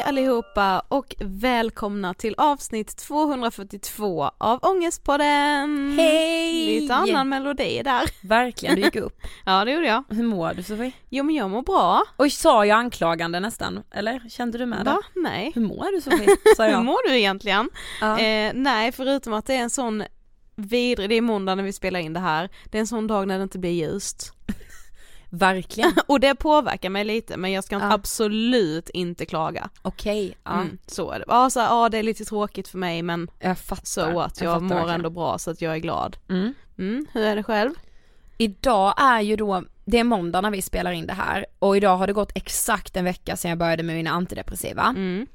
Hej allihopa och välkomna till avsnitt 242 av Ångestpodden! Hej! Lite annan melodi där. Verkligen, du gick upp. Ja det gjorde jag. Hur mår du Sofie? Jo men jag mår bra. Oj, sa jag anklagande nästan? Eller kände du med det? Va? Nej. Hur mår du Sofie? Sa Hur mår du egentligen? Ja. Eh, nej förutom att det är en sån vidrig, det är måndag när vi spelar in det här, det är en sån dag när det inte blir ljust. Verkligen. Och det påverkar mig lite men jag ska Ja. absolut inte klaga. Okej, ja. Mm, så är det. Ja, så, ja det är lite tråkigt för mig men Jag fattar. så att jag, fattar mår verkligen. ändå bra så att jag är glad. Mm. Mm, hur är det själv? Idag är ju då, det är måndag när vi spelar in det här och idag har det gått exakt en vecka sedan jag började med mina antidepressiva. Mm.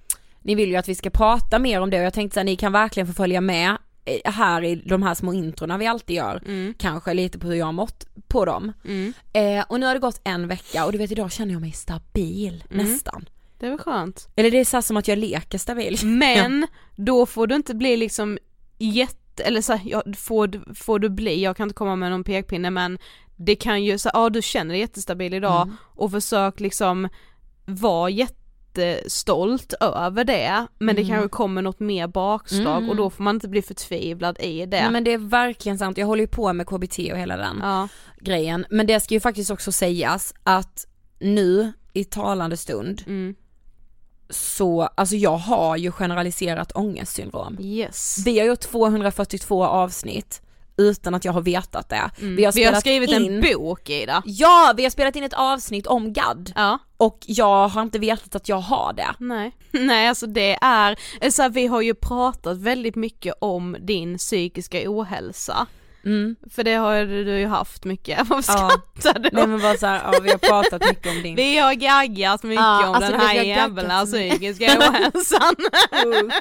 Ni vill ju att vi ska prata mer om det och jag tänkte att ni kan verkligen få följa med här i de här små introna vi alltid gör. Mm. Kanske lite på hur jag har mått på dem. Mm. Eh, och nu har det gått en vecka och du vet idag känner jag mig stabil, Mm. nästan. Det väl skönt. Eller det är så som att jag leker stabil. Men då får du inte bli liksom jätte, eller så här, ja, får, du- får du bli, jag kan inte komma med någon pekpinne men det kan ju så ja du känner dig jättestabil idag Mm. och försök liksom vara jättestolt över det men det Mm. kanske kommer något mer bakslag Mm. och då får man inte bli förtvivlad i det. Nej, men det är verkligen sant, jag håller ju på med KBT och hela den Ja, grejen. Men det ska ju faktiskt också sägas att nu i talande stund mm. så, alltså jag har ju generaliserat ångestsyndrom. yes. Vi har gjort 242 avsnitt utan att jag har vetat det. Mm. Vi har, Vi har skrivit in, en bok Ida. Ja, vi har spelat in ett avsnitt om GAD Ja. och jag har inte vetat att jag har det. Nej, nej alltså det är, så här, vi har ju pratat väldigt mycket om din psykiska ohälsa. Mm. För det har du ju haft mycket, varför Ja. skrattar du? Nej men bara såhär, ja vi har pratat mycket om din. Vi har gaggat mycket Ja, om alltså den här jävla psykiska ohälsan. Uh.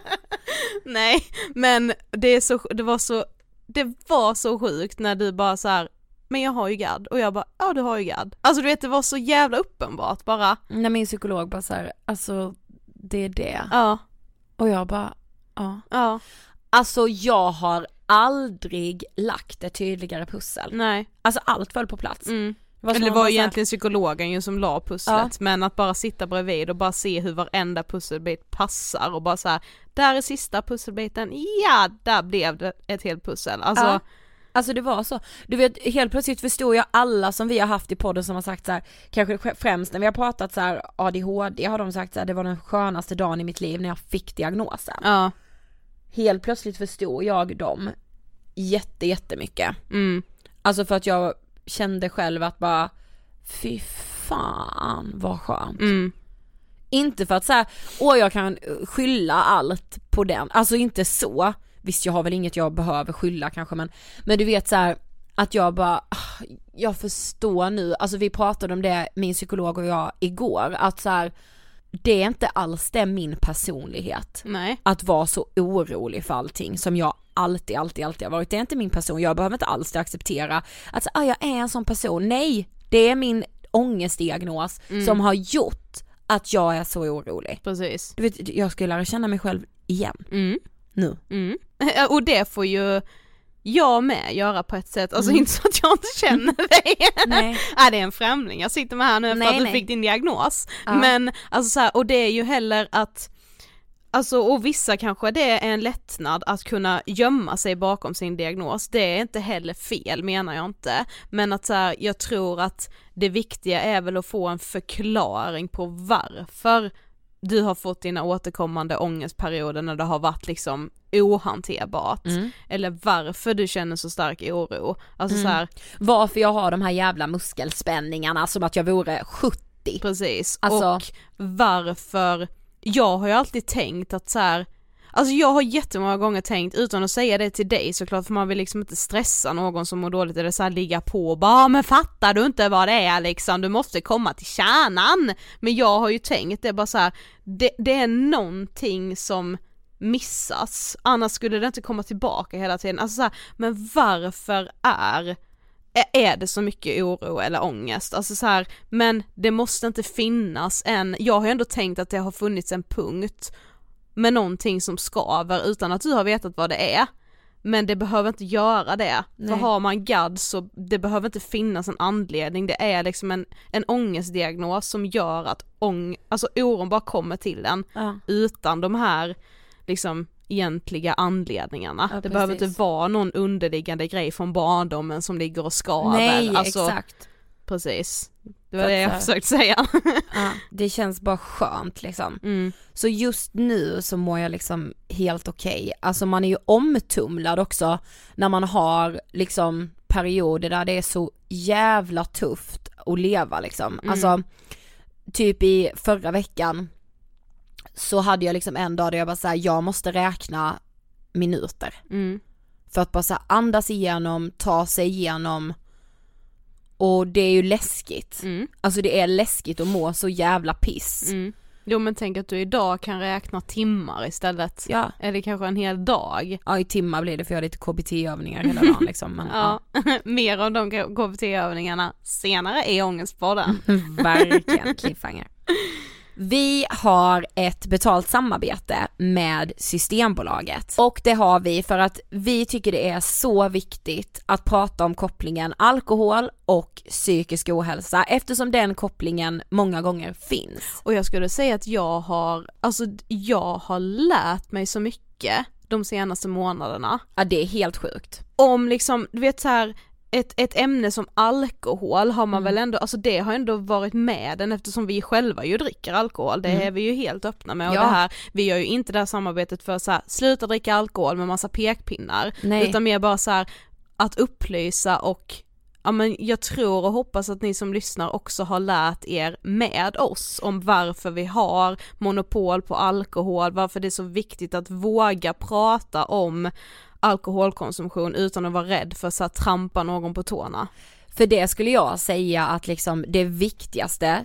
Nej, men det är så, det var så, det var så sjukt när du bara så här. men jag har ju gadd och jag bara, ja du har ju gadd. Alltså du vet det var så jävla uppenbart bara. När min psykolog bara såhär, alltså det är det. Ja, Och jag bara, ja. ja, Alltså jag har aldrig lagt ett tydligare pussel. nej. Alltså allt föll på plats. Mm. Var, Eller det var egentligen psykologen ju som la pusslet men att bara sitta bredvid och bara se hur varenda pusselbit passar och bara så här, där är sista pusselbiten, ja där blev det ett helt pussel. Alltså, Ja. Alltså det var så. Du vet helt plötsligt förstod jag alla som vi har haft i podden som har sagt så här, kanske främst när vi har pratat så här ADHD har de sagt så här, det var den skönaste dagen i mitt liv när jag fick diagnosen. ja, Helt plötsligt förstod jag dem jätte jättemycket. mm, Alltså för att jag kände själv att bara, fy fan vad skönt. mm, Inte för att säga, åh jag kan skylla allt på den, alltså inte så. Visst jag har väl inget jag behöver skylla kanske men, men du vet så här att jag bara, ah, jag förstår nu, alltså vi pratade om det, min psykolog och jag igår, att så här, det är inte alls det min personlighet. nej, Att vara så orolig för allting som jag alltid, alltid, alltid har varit. Det är inte min person, jag behöver inte alls acceptera att ah, jag är en sån person. Nej, det är min ångestdiagnos som har gjort att jag är så orolig. precis. Du vet, jag ska lära känna mig själv igen Mm, nu. mm. Och det får ju jag med göra på ett sätt, alltså Mm. inte så att jag inte känner dig. Nej. Nej det är en främling jag sitter med här nu för Nej, att du nej. fick din diagnos. Ja. Men alltså så här, och det är ju heller att Alltså och vissa kanske det är en lättnad att kunna gömma sig bakom sin diagnos, det är inte heller fel menar jag inte. Men att så här, jag tror att det viktiga är väl att få en förklaring på varför du har fått dina återkommande ångestperioder när det har varit liksom ohanterbart. Mm. Eller varför du känner så stark oro. Alltså så här, Varför jag har de här jävla muskelspänningarna som att jag vore 70. Precis, Alltså- och varför, jag har ju alltid tänkt att så här, Alltså jag har jättemånga gånger tänkt, utan att säga det till dig såklart, för man vill liksom inte stressa någon som mår dåligt eller såhär ligga på och bara ah, men fattar du inte vad det är liksom, du måste komma till kärnan. Men jag har ju tänkt det bara så här, det, det är någonting som missas, annars skulle det inte komma tillbaka hela tiden. Alltså så här, men varför är är det så mycket oro eller ångest? Alltså så här, men det måste inte finnas en, jag har ju ändå tänkt att det har funnits en punkt med någonting som skaver utan att du har vetat vad det är. Men det behöver inte göra det, Nej. för har man GAD så det behöver inte finnas en anledning, det är liksom en, en ångestdiagnos som gör att ång, alltså oron bara kommer till en Ja. utan de här liksom egentliga anledningarna. Ja, det behöver precis. inte vara någon underliggande grej från barndomen som ligger och skaver. Nej alltså, exakt. Precis. Det var För det jag försökte säga. Ja, det känns bara skönt liksom. Mm. Så just nu så mår jag liksom helt okej. Alltså man är ju omtumlad också när man har liksom perioder där det är så jävla tufft att leva liksom. Mm. Alltså typ i förra veckan så hade jag liksom en dag där jag bara såhär, jag måste räkna minuter. Mm. För att bara så här andas igenom, ta sig igenom och det är ju läskigt. Mm. Alltså det är läskigt att må så jävla piss. Mm. Jo men tänk att du idag kan räkna timmar istället. Ja. Eller kanske en hel dag. ja, i timmar blir det för jag har lite KBT-övningar hela dagen liksom. Men, ja. Ja, mer om de KBT-övningarna senare i Ångestpodden. Verkligen cliffhanger. Vi har ett betalt samarbete med Systembolaget och det har vi för att vi tycker det är så viktigt att prata om kopplingen alkohol och psykisk ohälsa eftersom den kopplingen många gånger finns. Och jag skulle säga att jag har, alltså jag har lärt mig så mycket de senaste månaderna. Ja det är helt sjukt. Om liksom, du vet så här. Ett, ett ämne som alkohol har man Mm. väl ändå, alltså det har ändå varit med den eftersom vi själva ju dricker alkohol, det Mm. är vi ju helt öppna med och Ja. det här, vi gör ju inte det här samarbetet för så här, sluta dricka alkohol med massa pekpinnar, Nej. utan mer bara så här att upplysa och Ja men jag tror och hoppas att ni som lyssnar också har lärt er med oss om varför vi har monopol på alkohol, varför det är så viktigt att våga prata om alkoholkonsumtion utan att vara rädd för att trampa någon på tårna. För det skulle jag säga att liksom det viktigaste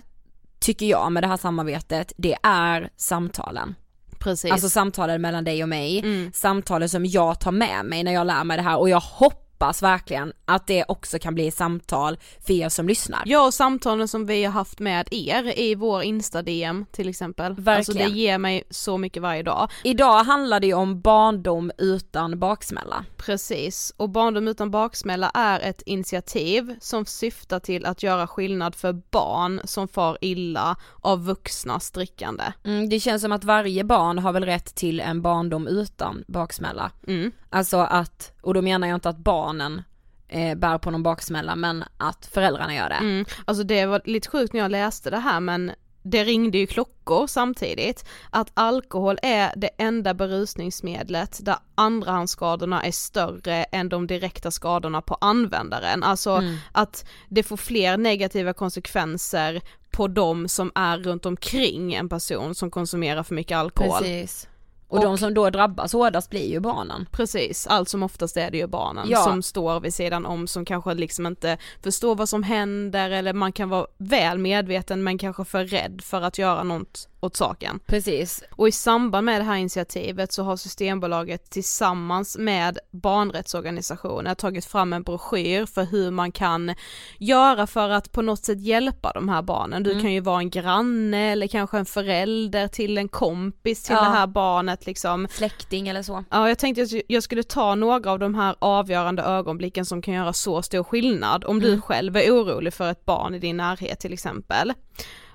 tycker jag med det här samarbetet, det är samtalen. Precis. Alltså samtalen mellan dig och mig, Mm. samtalen som jag tar med mig när jag lär mig det här och jag hoppas verkligen att det också kan bli samtal för er som lyssnar. Ja och samtalen som vi har haft med er i vår Insta-DM till exempel. Alltså det Verkligen. ger mig så mycket varje dag. Idag handlar det ju om barndom utan baksmälla. Precis, och Barndom utan baksmälla är ett initiativ som syftar till att göra skillnad för barn som far illa av vuxnas drickande. Mm, det känns som att varje barn har väl rätt till en barndom utan baksmälla. Mm. Alltså att, och då menar jag inte att barnen eh, bär på någon baksmälla men att föräldrarna gör det. Mm. Alltså det var lite sjukt när jag läste det här men det ringde ju klockor samtidigt. Att alkohol är det enda berusningsmedlet där andrahandsskadorna är större än de direkta skadorna på användaren. Alltså Mm. att det får fler negativa konsekvenser på de som är runt omkring en person som konsumerar för mycket alkohol. Precis. Och, de som då drabbas hårdast blir ju barnen. Precis, allt som oftast är det ju barnen Ja. som står vid sidan om som kanske liksom inte förstår vad som händer eller man kan vara väl medveten men kanske för rädd för att göra något åt saken. Precis. Och i samband med det här initiativet så har Systembolaget tillsammans med barnrättsorganisationer tagit fram en broschyr för hur man kan göra för att på något sätt hjälpa de här barnen. Du Mm. kan ju vara en granne eller kanske en förälder till en kompis till Ja. det här barnet liksom. Släkting eller så. Ja, jag tänkte att jag skulle ta några av de här avgörande ögonblicken som kan göra så stor skillnad om du Mm. själv är orolig för ett barn i din närhet till exempel.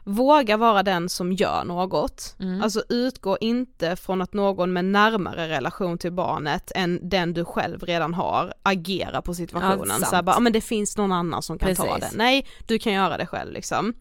Våga vara den som gör något. Mm. Alltså utgå inte från att någon med närmare relation till barnet än den du själv redan har agerar på situationen. sant. så här bara, ja men det finns någon annan som kan ta Precis. det. Nej, du kan göra det själv liksom.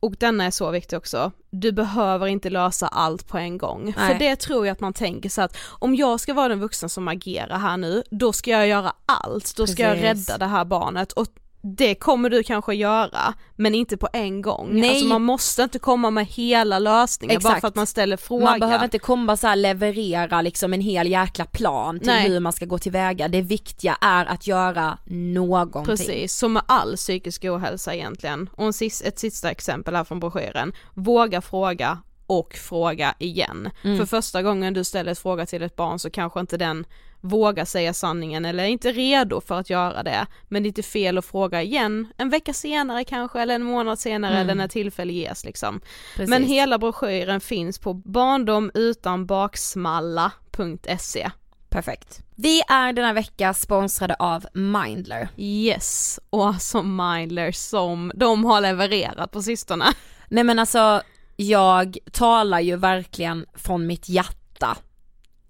Och denna är så viktig också, du behöver inte lösa allt på en gång. Nej. För det tror jag att man tänker så att om jag ska vara den vuxna som agerar här nu, då ska jag göra allt, då ska jag rädda det här barnet och det kommer du kanske göra, men inte på en gång. Nej. Alltså man måste inte komma med hela lösningen bara Exakt. för att man ställer frågan. Man behöver inte komma så leverera liksom en hel jäkla plan till Nej. hur man ska gå tillväga. Det viktiga är att göra någonting. Precis, som med all psykisk ohälsa egentligen. Och en sis- ett sista exempel här från broschyren. Våga fråga och fråga igen. Mm. För första gången du ställer ett fråga till ett barn så kanske inte den vågar säga sanningen eller är inte redo för att göra det. Men det är inte fel att fråga igen en vecka senare kanske eller en månad senare Mm. eller när tillfälle ges liksom. Precis. Men hela broschyren finns på barndomutanbaksmalla.se. Perfekt. Vi är denna vecka sponsrade av Mindler. Yes, och alltså Mindler som de har levererat på sistone. Nej men alltså, jag talar ju verkligen från mitt hjärta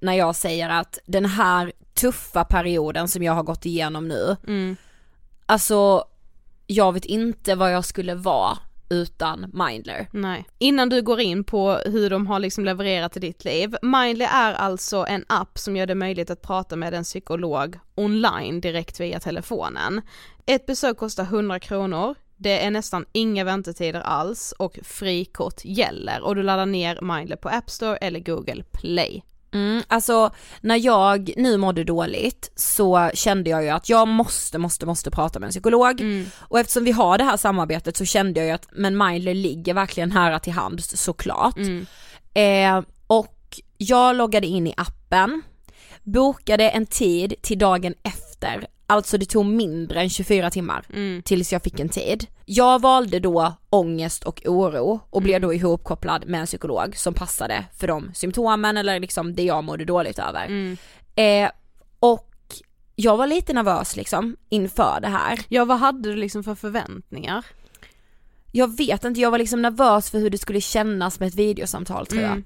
när jag säger att den här tuffa perioden som jag har gått igenom nu, Mm. alltså jag vet inte vad jag skulle vara utan Mindler. Nej. Innan du går in på hur de har liksom levererat till ditt liv, Mindly är alltså en app som gör det möjligt att prata med en psykolog online direkt via telefonen. Ett besök kostar 100 kronor, det är nästan inga väntetider alls och frikort gäller och du laddar ner Mindler på App Store eller Google Play. Mm, alltså när jag nu mådde dåligt så kände jag ju att jag måste, måste, måste prata med en psykolog. Och eftersom vi har det här samarbetet så kände jag ju att men Mindler ligger verkligen nära till hands såklart. Eh, och jag loggade in i appen, bokade en tid till dagen efter, alltså det tog mindre än 24 timmar tills jag fick en tid. Jag valde då ångest och oro och blev då ihopkopplad med en psykolog som passade för de symptomen eller liksom det jag mådde dåligt över. Eh, och jag var lite nervös liksom inför det här. Ja vad hade du liksom för förväntningar? Jag vet inte, jag var liksom nervös för hur det skulle kännas med ett videosamtal tror jag.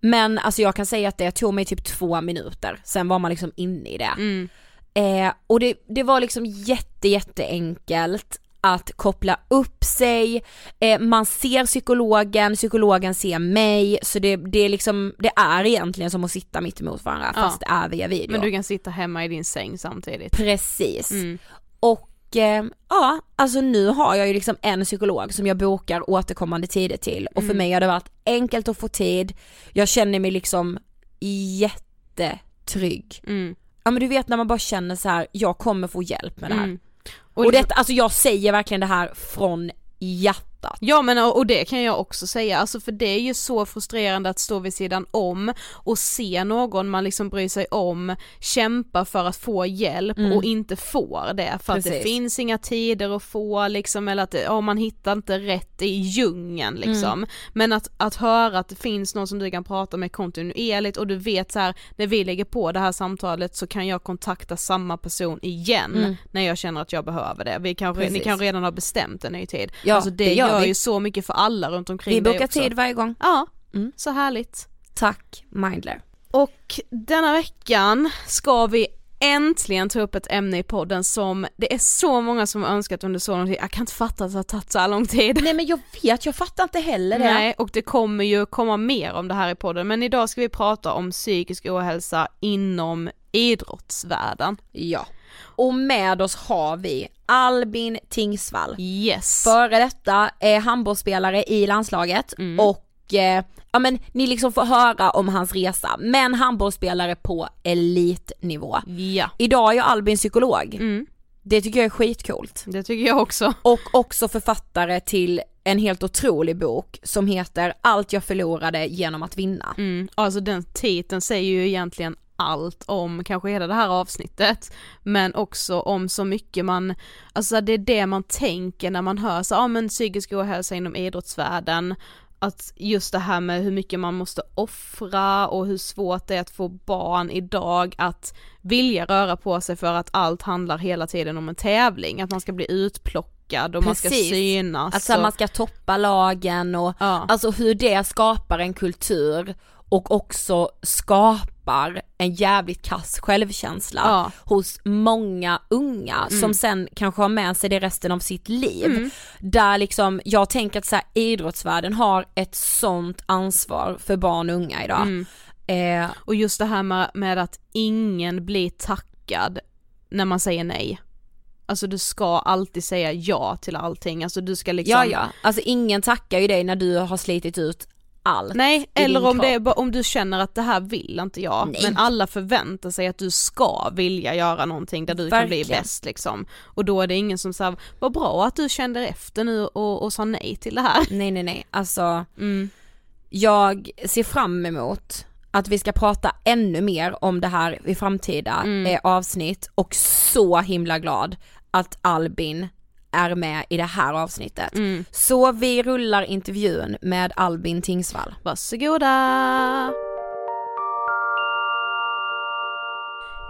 Men alltså jag kan säga att det tog mig typ två minuter, sen var man liksom inne i det. Eh, och det, det var liksom jätte jätte enkelt att koppla upp sig, eh, man ser psykologen, psykologen ser mig, så det, det är liksom, det är egentligen som att sitta mitt emot varandra Ja. fast det är via video. Men du kan sitta hemma i din säng samtidigt. Precis. Mm. Och eh, ja, alltså nu har jag ju liksom en psykolog som jag bokar återkommande tider till och Mm. för mig har det varit enkelt att få tid, jag känner mig liksom jättetrygg. Mm. Ja men du vet när man bara känner så här: jag kommer få hjälp med det här. Mm. Och, detta, alltså jag säger verkligen det här från hjärtat. Ja men och det kan jag också säga, alltså för det är ju så frustrerande att stå vid sidan om och se någon man liksom bryr sig om kämpa för att få hjälp Mm. och inte får det för att det Precis. finns inga tider att få liksom eller att ja, man hittar inte rätt i djungeln liksom. Mm. Men att, att höra att det finns någon som du kan prata med kontinuerligt och du vet så här när vi lägger på det här samtalet så kan jag kontakta samma person igen Mm. när jag känner att jag behöver det. Vi kan, ni Precis. kan redan ha bestämt en ny tid. Ja, alltså det, det gör gör vi. ju så mycket för alla runt omkring Vi dig bokar också. tid varje gång. Ja, Mm. så härligt. Tack Mindler. Och denna veckan ska vi äntligen ta upp ett ämne i podden som det är så många som har önskat under så lång tid, jag kan inte fatta att det har tagit så här lång tid. Nej men jag vet, jag fattar inte heller det. Nej, och det kommer ju komma mer om det här i podden, men idag ska vi prata om psykisk ohälsa inom idrottsvärlden. Ja. Och med oss har vi Albin Tingsvall. Yes. Före detta eh, handbollsspelare i landslaget Mm. och eh, ja men ni liksom får höra om hans resa, men handbollsspelare på elitnivå. Ja, Idag är ju Albin psykolog. Mm. Det tycker jag är skitcoolt. det tycker jag också. Och också författare till en helt otrolig bok som heter Allt jag förlorade genom att vinna. Mm, alltså den titeln säger ju egentligen allt om kanske hela det här avsnittet men också om så mycket man, alltså det är det man tänker när man hör så, ja men psykisk ohälsa inom idrottsvärlden att just det här med hur mycket man måste offra och hur svårt det är att få barn idag att vilja röra på sig för att allt handlar hela tiden om en tävling, att man ska bli utplockad och man ska Precis. synas. Att så här, och- man ska toppa lagen och Ja. alltså hur det skapar en kultur och också skapar en jävligt kass självkänsla Ja. hos många unga som sen kanske har med sig det resten av sitt liv. Där liksom, jag tänker att så här, idrottsvärlden har ett sånt ansvar för barn och unga idag. Eh, Och just det här med, med att ingen blir tackad när man säger nej. alltså du ska alltid säga ja till allting, alltså du ska liksom Ja ja, alltså ingen tackar ju dig när du har slitit ut allt Nej, eller om, det är, om du känner att det här vill inte jag, Nej. men alla förväntar sig att du ska vilja göra någonting där du kan bli Verkligen. bäst liksom. Och då är det ingen som säger, vad bra att du kände efter nu och, och sa nej till det här. Nej nej nej, alltså Mm. jag ser fram emot att vi ska prata ännu mer om det här i framtida Mm. eh, avsnitt och så himla glad att Albin är med i det här avsnittet. Mm. Så vi rullar intervjun med Albin Tingsvall. Varsågoda!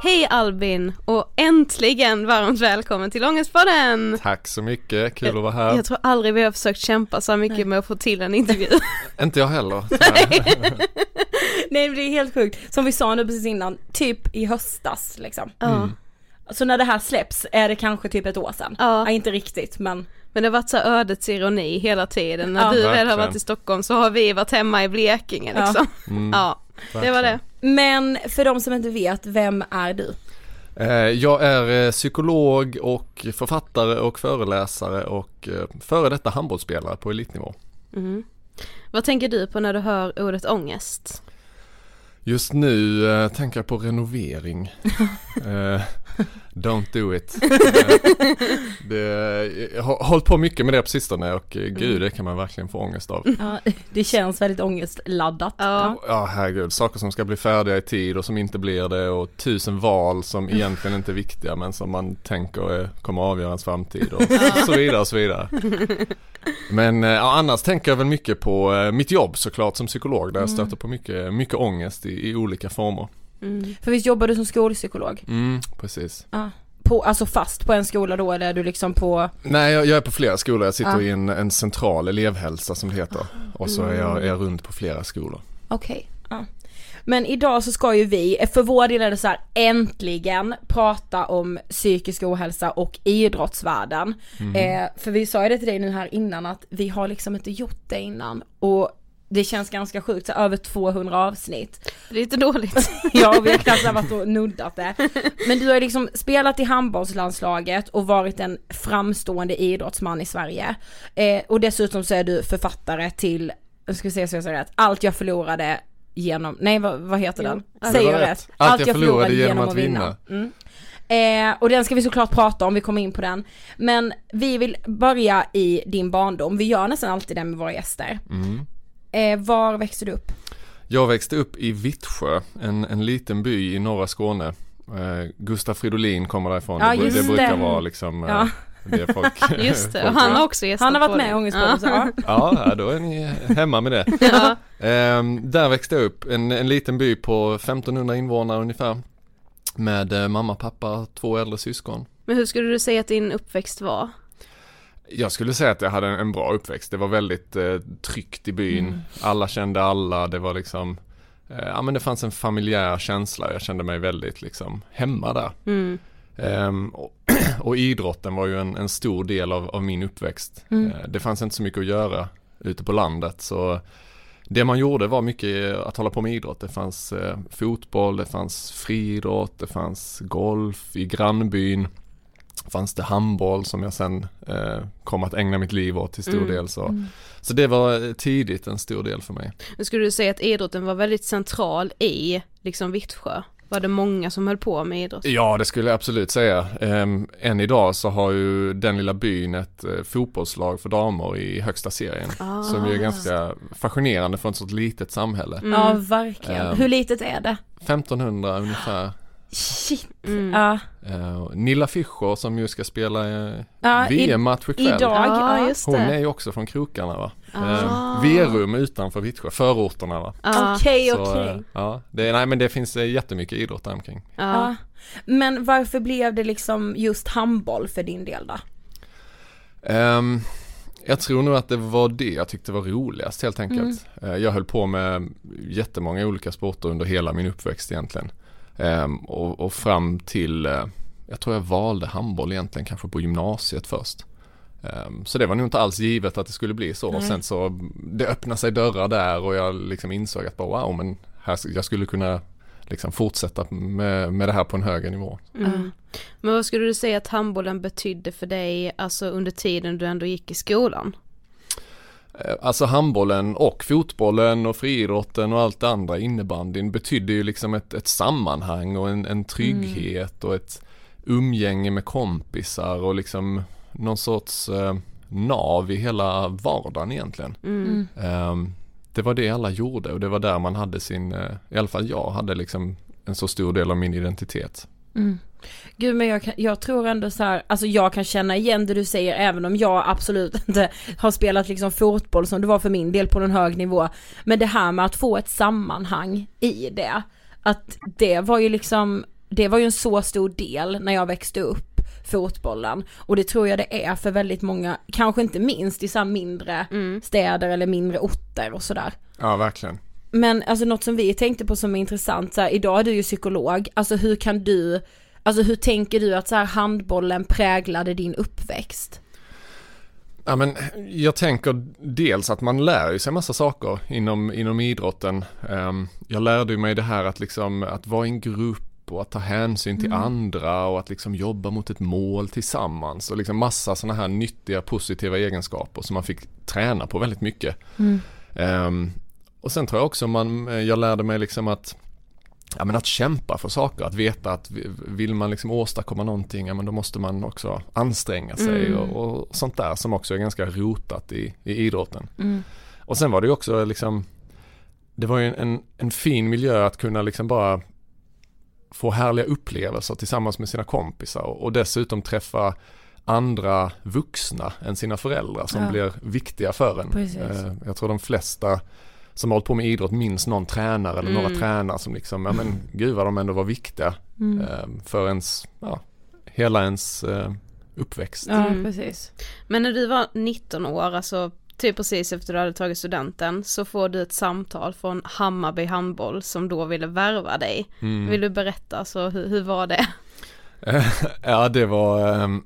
Hej Albin och äntligen varmt välkommen till Ångestpodden! Tack så mycket, kul att vara här. Jag tror aldrig vi har försökt kämpa så mycket med att få till en intervju. Inte jag heller. Nej det är helt sjukt, som vi sa nu precis innan, typ i höstas liksom. Ja. Så när det här släpps är det kanske typ ett år sedan. Ja. inte riktigt men Men det har varit så ödets ironi hela tiden. När Ja. du väl har varit i Stockholm så har vi varit hemma i Blekinge Ja. liksom. Mm, Ja, det var det. Men för de som inte vet, vem är du? Eh, Jag är eh, psykolog och författare och föreläsare och eh, före detta handbollsspelare på elitnivå. Mm. Vad tänker du på när du hör ordet ångest? Just nu eh, tänker jag på renovering. Don't do it. Eh, det, jag har hållit på mycket med det på sistone och eh, gud det kan man verkligen få ångest av. Ja, det känns väldigt ångestladdat. Ja. Ja herregud, saker som ska bli färdiga i tid och som inte blir det och tusen val som egentligen inte är viktiga men som man tänker eh, kommer att avgöra ens framtid och så vidare och så vidare. Men eh, ja, annars tänker jag väl mycket på mitt jobb såklart som psykolog där jag stöter på mycket, mycket ångest i, i olika former. Mm. För visst jobbar du som skolpsykolog? Mm, precis. På, alltså fast på en skola då eller är du liksom på, Nej jag, jag är på flera skolor, jag sitter Ja. i en, en central elevhälsa som det heter och så är jag, är jag runt på flera skolor. okej. Ja. Men idag så ska ju vi, för vår del är det så här äntligen prata om psykisk ohälsa och idrottsvärlden. Eh, för vi sa ju det till dig nu här innan att vi har liksom inte gjort det innan och det känns ganska sjukt, så över 200 avsnitt. Det är lite dåligt. Ja, vi har knappt varit och nuddat det. Men du har liksom spelat i handbollslandslaget och varit en framstående idrottsman i Sverige. Eh, och dessutom så är du författare till, nu ska vi se så jag säger rätt, Allt jag förlorade genom, nej vad, vad heter Jo, den? det Säger jag rätt. rätt? Allt jag förlorade genom att vinna. Mm. Eh, och den ska vi såklart prata om, vi kommer in på den. Men vi vill börja i din barndom, vi gör nästan alltid det med våra gäster. Mm. Eh, var växte du upp? Jag växte upp i Vittsjö, en, en liten by i norra Skåne. Eh, Gustaf Fridolin kommer därifrån. Ja, det, det brukar vara liksom eh, Ja. det folk Just det, folk och han har också gästat Han har varit med i. Ångestpodden. Ja, ja, då är ni hemma med det. Ja. Ehm, där växte jag upp, en, en liten by på 1500 invånare ungefär. Med eh, mamma, pappa, två äldre syskon. Men hur skulle du säga att din uppväxt var? Jag skulle säga att jag hade en, en bra uppväxt. Det var väldigt eh, tryggt i byn. Alla kände alla. Det var liksom, eh, ja men det fanns en familjär känsla. Jag kände mig väldigt liksom hemma där. Mm. Ehm, och, och idrotten var ju en, en stor del av, av min uppväxt. Mm. Eh, det fanns inte så mycket att göra ute på landet. Så det man gjorde var mycket att hålla på med idrott. Det fanns eh, fotboll, det fanns friidrott, det fanns golf i grannbyn. Fanns det handboll som jag sen eh, kom att ägna mitt liv åt till stor Mm. del. Så. så det var eh, tidigt en stor del för mig. Men skulle du säga att idrotten var väldigt central i liksom Vittsjö? Var det många som höll på med idrott? Ja, det skulle jag absolut säga. Ehm, än idag så har ju den lilla byn ett eh, fotbollslag för damer i högsta serien. Ah. Som ju är ganska fascinerande för ett sånt litet samhälle. Mm. Ja, verkligen. Ehm. Hur litet är det? 1500 ungefär. Shit. Mm. Ja. Eh, Nilla Fischer som ju ska spela eh, Ja, VM-match ikväll. idag. Ja, just Hon är ju också från krokarna va? Ah. Eh, V-rum utanför Vittsjö, förorterna va? Okej, Så, okej. eh, ja, det, nej men det finns jättemycket idrott där omkring. Ja. Ja. Men varför blev det liksom just handboll för din del då? Ehm, jag tror nog att det var det jag tyckte var roligast helt enkelt. Eh, jag höll på med jättemånga olika sporter under hela min uppväxt egentligen. Ehm, och, och fram till, eh, jag tror jag valde handboll egentligen kanske på gymnasiet först. Ehm, så det var nog inte alls givet att det skulle bli så. Och Nej. sen så det öppnade sig dörrar där och jag liksom insåg att bara wow men här, jag skulle kunna liksom fortsätta med, med det här på en högre nivå. Mm. Men vad skulle du säga att handbollen betydde för dig, alltså under tiden du ändå gick i skolan? Eh, Alltså handbollen och fotbollen och friidrotten och allt det andra innebandyn betydde ju liksom ett, ett sammanhang och en, en trygghet och ett umgänge med kompisar och liksom någon sorts eh, nav i hela vardagen egentligen. Mm. Ehm, det var det alla gjorde och det var där man hade sin, eh, i alla fall jag hade liksom en så stor del av min identitet. Mm. Gud men jag, kan, jag tror ändå så här, alltså jag kan känna igen det du säger även om jag absolut inte har spelat liksom fotboll som det var för min del på någon hög nivå. Men det här med att få ett sammanhang i det, att det var ju liksom, det var ju en så stor del när jag växte upp fotbollen och det tror jag det är för väldigt många, kanske inte minst i så här mindre städer eller mindre orter och sådär. Ja verkligen. Men alltså något som vi tänkte på som är intressant, så här, idag är du ju psykolog, alltså hur kan du, alltså hur tänker du att så här, handbollen präglade din uppväxt? Ja, men jag tänker dels att man lär sig massa saker inom, inom idrotten. Ehm, jag lärde mig det här att liksom att vara i en grupp och att ta hänsyn till andra och att liksom jobba mot ett mål tillsammans och liksom massa sådana här nyttiga positiva egenskaper som man fick träna på väldigt mycket. Ehm, och sen tror jag också man, jag lärde mig liksom att Ja men att kämpa för saker, att veta att vill man liksom åstadkomma någonting, ja men då måste man också anstränga sig och, och sånt där som också är ganska rotat i, i idrotten. Och sen var det ju också liksom, det var ju en, en, en fin miljö att kunna liksom bara få härliga upplevelser tillsammans med sina kompisar och, och dessutom träffa andra vuxna än sina föräldrar som Ja. blir viktiga för en. Precis. Eh, Jag tror de flesta som har hållit på med idrott minns någon tränare eller några tränare som liksom, ja men gud vad de ändå var viktiga eh, för ens, ja, hela ens eh, uppväxt. Ja Mm. precis. Men när du var 19 år, alltså typ precis efter du hade tagit studenten, så får du ett samtal från Hammarby handboll som då ville värva dig. Mm. Vill du berätta, så hur, hur var det? ja det var, ehm,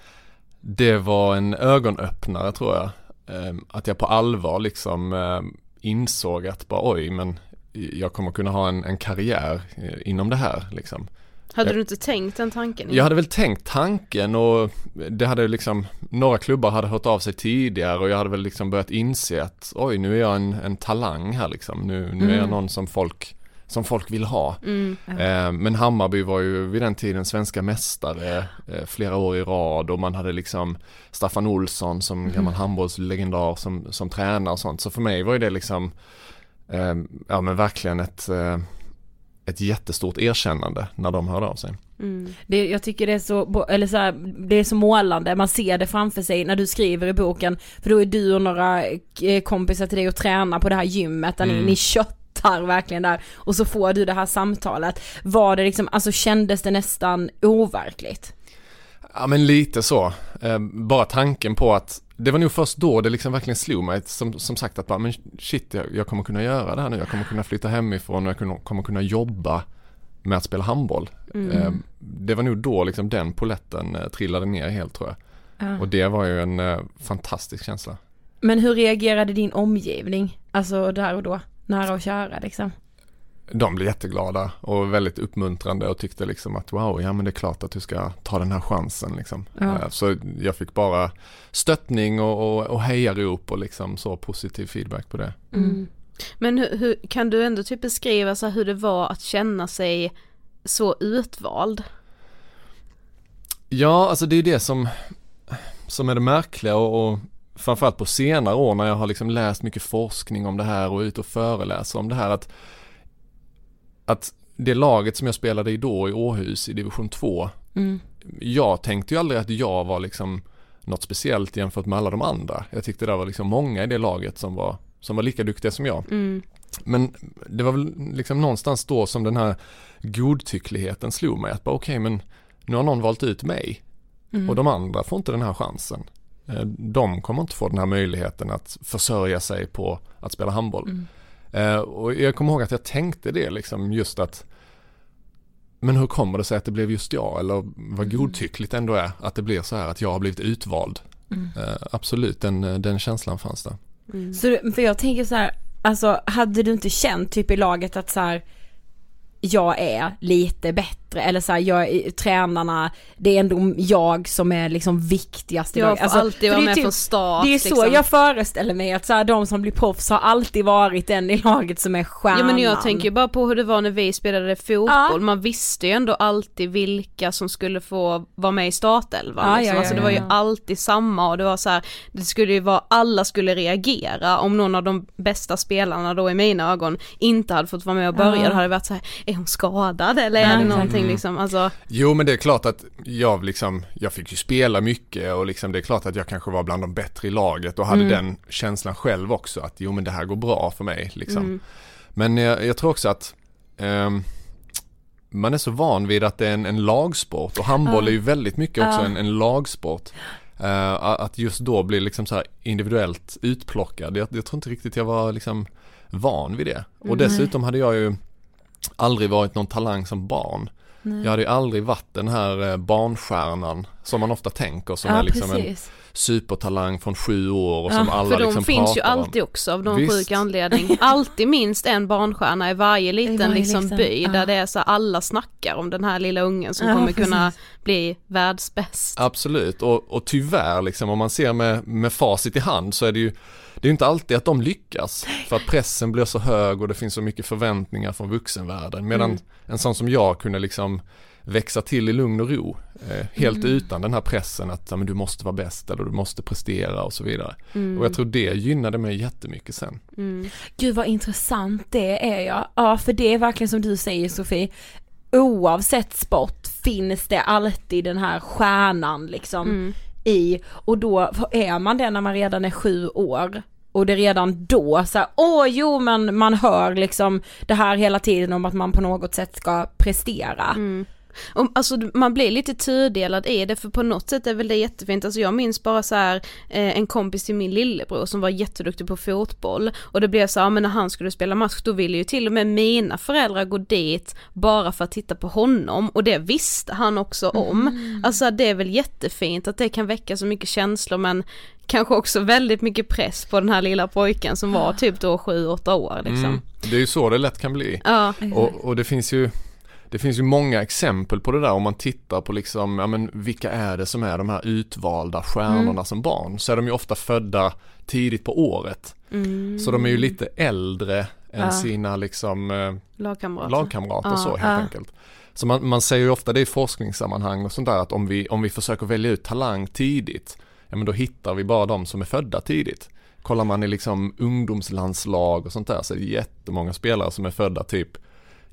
det var en ögonöppnare tror jag. Ehm, att jag på allvar liksom ehm, insåg att bara oj men jag kommer kunna ha en, en karriär eh, inom det här liksom. Hade Jag- du inte tänkt den tanken? Jag hade väl tänkt tanken och det hade liksom, några klubbar hade hört av sig tidigare och jag hade väl liksom börjat inse att oj nu är jag en, en talang här liksom. Nu, nu är jag någon som folk, som folk vill ha. Mm. Eh, men Hammarby var ju vid den tiden svenska mästare eh, flera år i rad och man hade liksom Staffan Olsson som gammal handbollslegendar som, som tränare och sånt. Så för mig var ju det liksom, eh, ja men verkligen ett, eh, ett jättestort erkännande när de hörde av sig. Mm. Det, jag tycker det är så, eller så här, det är så målande, man ser det framför sig när du skriver i boken, för då är du och några kompisar till dig och tränar på det här gymmet där ni, Mm. ni köttar verkligen där och så får du det här samtalet. Var det liksom, alltså kändes det nästan overkligt? Ja men lite så. Eh, bara tanken på att det var nog först då det liksom verkligen slog mig som, som sagt att bara, men shit jag, jag kommer kunna göra det här nu. Jag kommer kunna flytta hemifrån och jag kommer, kommer kunna jobba med att spela handboll. Eh, det var nog då liksom den poletten eh, trillade ner helt tror jag. Och det var ju en fantastisk känsla. Men hur reagerade din omgivning? Alltså där och då, nära och kära liksom? De blev jätteglada och väldigt uppmuntrande och tyckte liksom att wow, ja men det är klart att du ska ta den här chansen liksom. Ja. Eh, Så jag fick bara stöttning och, och, och hejarop och liksom så positiv feedback på det. Mm. Men hur, hur, kan du ändå typ beskriva så hur det var att känna sig så utvald? Ja, alltså det är det som, som är det märkliga och, och framförallt på senare år när jag har liksom läst mycket forskning om det här och är ute och föreläser om det här att, att det laget som jag spelade i då i Åhus i division 2, Mm. jag tänkte ju aldrig att jag var liksom något speciellt jämfört med alla de andra. Jag tyckte det var liksom många i det laget som var, som var lika duktiga som jag. Mm. Men det var väl liksom någonstans då som den här godtyckligheten slog mig att bara okej men nu har någon valt ut mig och de andra får inte den här chansen. Eh, De kommer inte få den här möjligheten att försörja sig på att spela handboll. Eh, Och jag kommer ihåg att jag tänkte det liksom just att men hur kommer det sig att det blev just jag eller vad godtyckligt ändå är att det blir så här att jag har blivit utvald. Eh, Absolut, den, den känslan fanns där. Så, du- för jag tänker så här, alltså hade du inte känt typ i laget att så här, jag är lite bättre eller så här, jag tränarna, det är ändå jag som är liksom viktigast i Jag får Alltså, alltid vara med typ- från start. Det är så liksom. jag föreställer mig att så här, de som blir proffs har alltid varit den i laget som är stjärnan. Ja men jag tänker bara på hur det var när vi spelade fotboll, Ja. man visste ju ändå alltid vilka som skulle få vara med i startelvan Ja, liksom. ja, alltså det var ju alltid samma och det var så här, det skulle ju vara, alla skulle reagera om någon av de bästa spelarna då i mina ögon inte hade fått vara med och börja, Ja. då hade det varit så här, är hon skadad eller är det någonting Mm. liksom, alltså Jo men det är klart att jag liksom, jag fick ju spela mycket och liksom det är klart att jag kanske var bland de bättre i laget och hade Mm. den känslan själv också att jo men det här går bra för mig liksom. Mm. Men jag, jag tror också att ehm, man är så van vid att det är en, en lagsport och handboll är ju väldigt mycket också en, en lagsport. Eh, att just då bli liksom så här individuellt utplockad, jag, jag tror inte riktigt jag var liksom van vid det. Och Nej. dessutom hade jag ju aldrig varit någon talang som barn. Nej. Jag hade ju aldrig varit den här eh, barnstjärnan som man ofta tänker som ja, är liksom en precis. supertalang från sju år och Ja, som alla För de liksom finns ju pratar om. alltid också av någon Visst. sjuk anledning. Alltid minst en barnstjärna i varje liten varje liksom liten, by ja. där det är så alla snackar om den här lilla ungen som Ja, kommer kunna precis. bli världsbäst. Absolut och, och tyvärr liksom om man ser med, med facit i hand så är det ju det är ju inte alltid att de lyckas för att pressen blir så hög och det finns så mycket förväntningar från vuxenvärlden medan Mm. en sån som jag kunde liksom växa till i lugn och ro eh, helt Mm. utan den här pressen att ja, men du måste vara bäst eller du måste prestera och så vidare. Mm. Och jag tror det gynnade mig jättemycket sen. Mm. Gud vad intressant det är ja. Ja för det är verkligen som du säger Sofie. Oavsett sport finns det alltid den här stjärnan liksom Mm. i och då är man det när man redan är sju år och det redan då så här, åh jo men man hör liksom det här hela tiden om att man på något sätt ska prestera. Mm. Och, alltså man blir lite tudelad i det för på något sätt är väl det jättefint, alltså jag minns bara så här eh, en kompis till min lillebror som var jätteduktig på fotboll och det blev så här, men när han skulle spela match då ville ju till och med mina föräldrar gå dit bara för att titta på honom och det visste han också om. Alltså det är väl jättefint att det kan väcka så mycket känslor men kanske också väldigt mycket press på den här lilla pojken som var typ då 7-8 år liksom. Mm. Det är ju så det lätt kan bli. Ja, Och, och det finns ju det finns ju många exempel på det där om man tittar på liksom, ja men vilka är det som är de här utvalda stjärnorna Mm. som barn? Så är de ju ofta födda tidigt på året. mm. Så de är ju lite äldre än Ja. sina liksom eh, lagkamrater. lagkamrater Ja, så helt ja. enkelt. Så man, man säger ju ofta det i forskningssammanhang och sånt där att om vi, om vi försöker välja ut talang tidigt, ja men då hittar vi bara de som är födda tidigt. Kollar man i liksom ungdomslandslag och sånt där så är det jättemånga spelare som är födda typ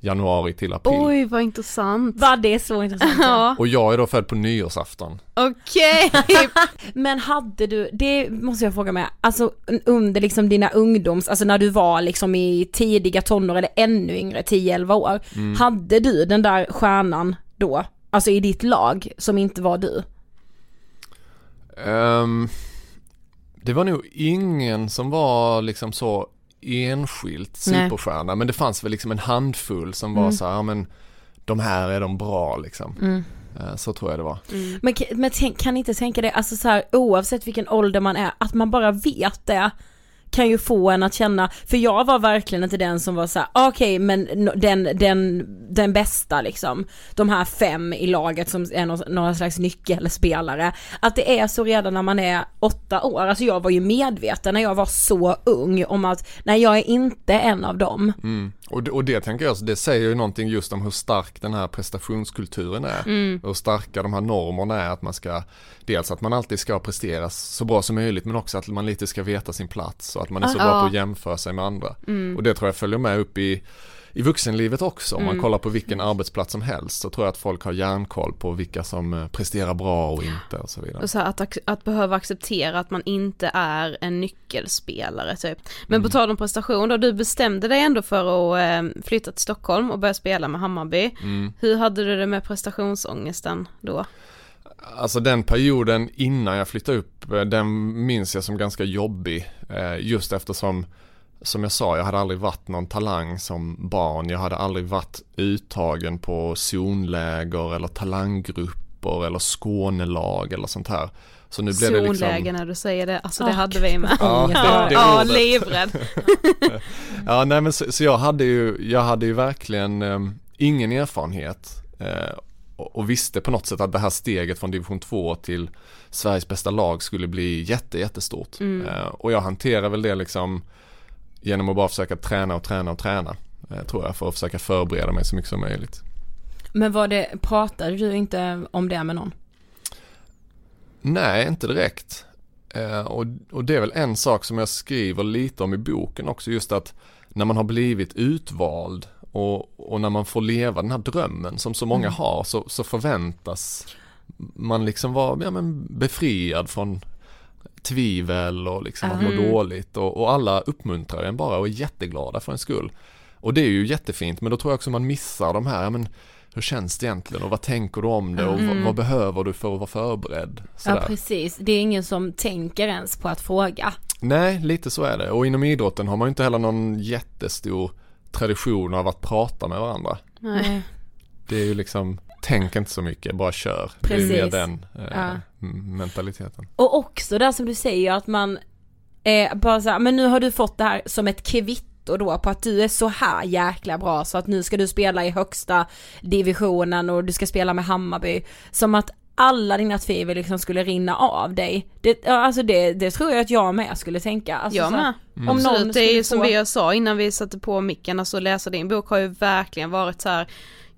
januari till april. Oj vad intressant. Va det är så intressant. Ja, Och jag är då född på nyårsafton. okej. Men hade du, det måste jag fråga med, alltså under liksom dina ungdoms, alltså när du var liksom i tidiga tonår eller ännu yngre, 10-11 år, hade du den där stjärnan då? Alltså i ditt lag som inte var du? Ehm, det var nog ingen som var liksom så enskilt Nej. superstjärna men det fanns väl liksom en handfull som var så här, ja men de här är de bra liksom. Eh, Så tror jag det var. Men, k- men tänk, kan ni inte tänka det, alltså så här, oavsett vilken ålder man är, att man bara vet det kan ju få en att känna, för jag var verkligen inte den som var så här: okej men no- den, den, den bästa liksom, de här fem i laget som är någon, några slags nyckelspelare, att det är så redan när man är åtta år, alltså jag var ju medveten när jag var så ung om att, nej jag är inte en av dem. Mm. Och, det, och det tänker jag, det säger ju någonting just om hur stark den här prestationskulturen är. Hur starka de här normerna är att man ska, dels att man alltid ska prestera så bra som möjligt men också att man lite ska veta sin plats och att man är så bra Ja. på att jämföra sig med andra. Och det tror jag följer med upp i i vuxenlivet också, om man kollar på vilken arbetsplats som helst så tror jag att folk har järnkoll på vilka som eh, presterar bra och inte och så vidare. Och så här, att, att behöva acceptera att man inte är en nyckelspelare typ. Men på tal om prestation då, du bestämde dig ändå för att eh, flytta till Stockholm och börja spela med Hammarby. Hur hade du det med prestationsångesten då? Alltså den perioden innan jag flyttade upp, eh, den minns jag som ganska jobbig. eh, Just eftersom, som jag sa, jag hade aldrig varit någon talang som barn. Jag hade aldrig varit uttagen på zonläger eller talanggrupper eller Skånelag eller sånt här. Så nu blev det liksom... Zonläge när du säger det, alltså det Ah, hade vi med. Ja, det- ja, det ja ordet. livrädd. Ja, nej men så, så jag hade ju, jag hade ju verkligen eh, ingen erfarenhet eh, och, visste på något sätt att det här steget från division 2 till Sveriges bästa lag skulle bli jätte, jättestort. Mm. Eh, och jag hanterar väl det liksom genom att bara försöka träna och träna och träna. Eh, tror jag för att försöka förbereda mig så mycket som möjligt. Men var det, pratade du inte om det med någon? Nej, inte direkt. Eh, och, och det är väl en sak som jag skriver lite om i boken också, just att när man har blivit utvald och, och när man får leva den här drömmen som så många Mm. har så, så förväntas man liksom vara ja, men befriad från tvivel och liksom att må Mm. dåligt och, och alla uppmuntrar en bara och är jätteglada för en skull. Och det är ju jättefint men då tror jag också man missar de här, ja, men hur känns det egentligen och vad tänker du om det och vad, Mm. vad behöver du för att vara förberedd? Ja Sådär. precis, det är ingen som tänker ens på att fråga. Nej, lite så är det. Och inom idrotten har man ju inte heller någon jättestor tradition av att prata med varandra. Nej. Det är ju liksom, tänk inte så mycket, bara kör. Det är Precis. mer den eh, Ja. mentaliteten. Och också där som du säger att man eh, bara så här, men nu har du fått det här som ett kvitto då på att du är så här jäkla bra så att nu ska du spela i högsta divisionen och du ska spela med Hammarby. Som att alla dina tvivel liksom skulle rinna av dig. Det, alltså det, det tror jag att jag med skulle tänka. Alltså jag med. Mm. Om någon Absolut, det är ju skulle som få- vi sa innan vi satte på micken, alltså läsa din bok har ju verkligen varit så här.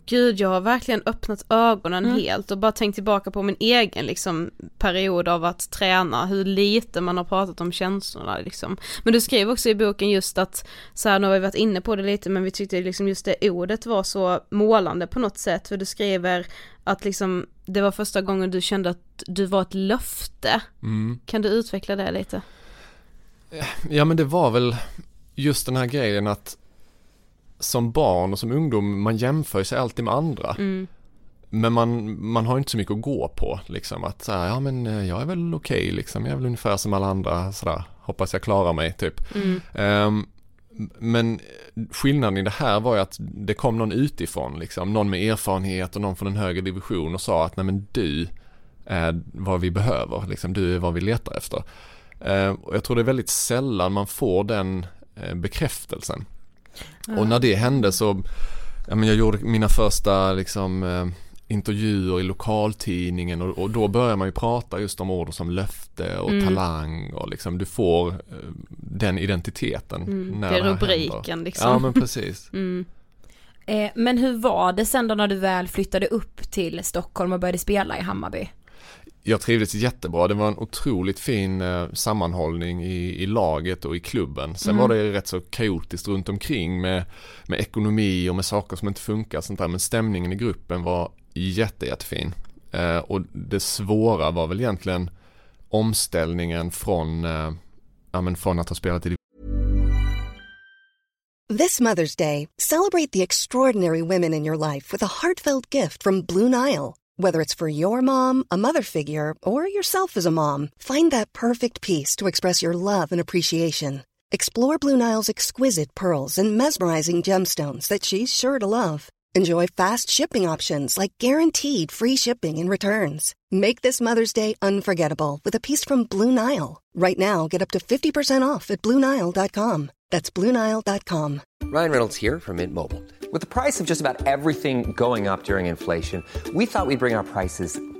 Gud jag har verkligen öppnat ögonen Mm. helt och bara tänkt tillbaka på min egen liksom period av att träna, hur lite man har pratat om känslorna liksom. Men du skriver också i boken just att, så här nu har vi varit inne på det lite men vi tyckte liksom just det ordet var så målande på något sätt för du skriver att liksom det var första gången du kände att du var ett löfte. Mm. Kan du utveckla det lite? Ja men det var väl just den här grejen att som barn och som ungdom, man jämför sig alltid med andra. Mm. Men man, man har inte så mycket att gå på liksom att så här, ja men eh, jag är väl okej liksom, jag är väl ungefär som alla andra sådär, hoppas jag klarar mig typ. Mm. Ehm, men skillnaden i det här var ju att det kom någon utifrån liksom, någon med erfarenhet och någon från en högre division och sa att nej men du är vad vi behöver, liksom, du är vad vi letar efter. Ehm, och jag tror det är väldigt sällan man får den eh, bekräftelsen. Och när det hände så, ja men jag gjorde mina första liksom eh, intervjuer i lokaltidningen och, och då börjar man ju prata just om ord som löfte och Mm. talang och liksom du får eh, den identiteten. Mm. när Det är rubriken händer. liksom. Ja men precis. Mm. Eh, men hur var det sen då när du väl flyttade upp till Stockholm och började spela i Hammarby? Jag trivdes jättebra. Det var en otroligt fin eh, sammanhållning i, i laget och i klubben. Sen Mm. var det rätt så kaotiskt runt omkring med, med ekonomi och med saker som inte funkar sånt där. Men stämningen i gruppen var jätte, jättefin. Eh, och det svåra var väl egentligen omställningen från, eh, ja, men från att ha spelat i This Mother's Day, celebrate the extraordinary women in your life with a heartfelt gift from Blue Nile. Whether it's for your mom, a mother figure, or yourself as a mom, find that perfect piece to express your love and appreciation. Explore Blue Nile's exquisite pearls and mesmerizing gemstones that she's sure to love. Enjoy fast shipping options like guaranteed free shipping and returns. Make this Mother's Day unforgettable with a piece from Blue Nile. Right now, get up to 50% off at BlueNile.com. That's BlueNile.com. Ryan Reynolds here from Mint Mobile. With the price of just about everything going up during inflation, we thought we'd bring our prices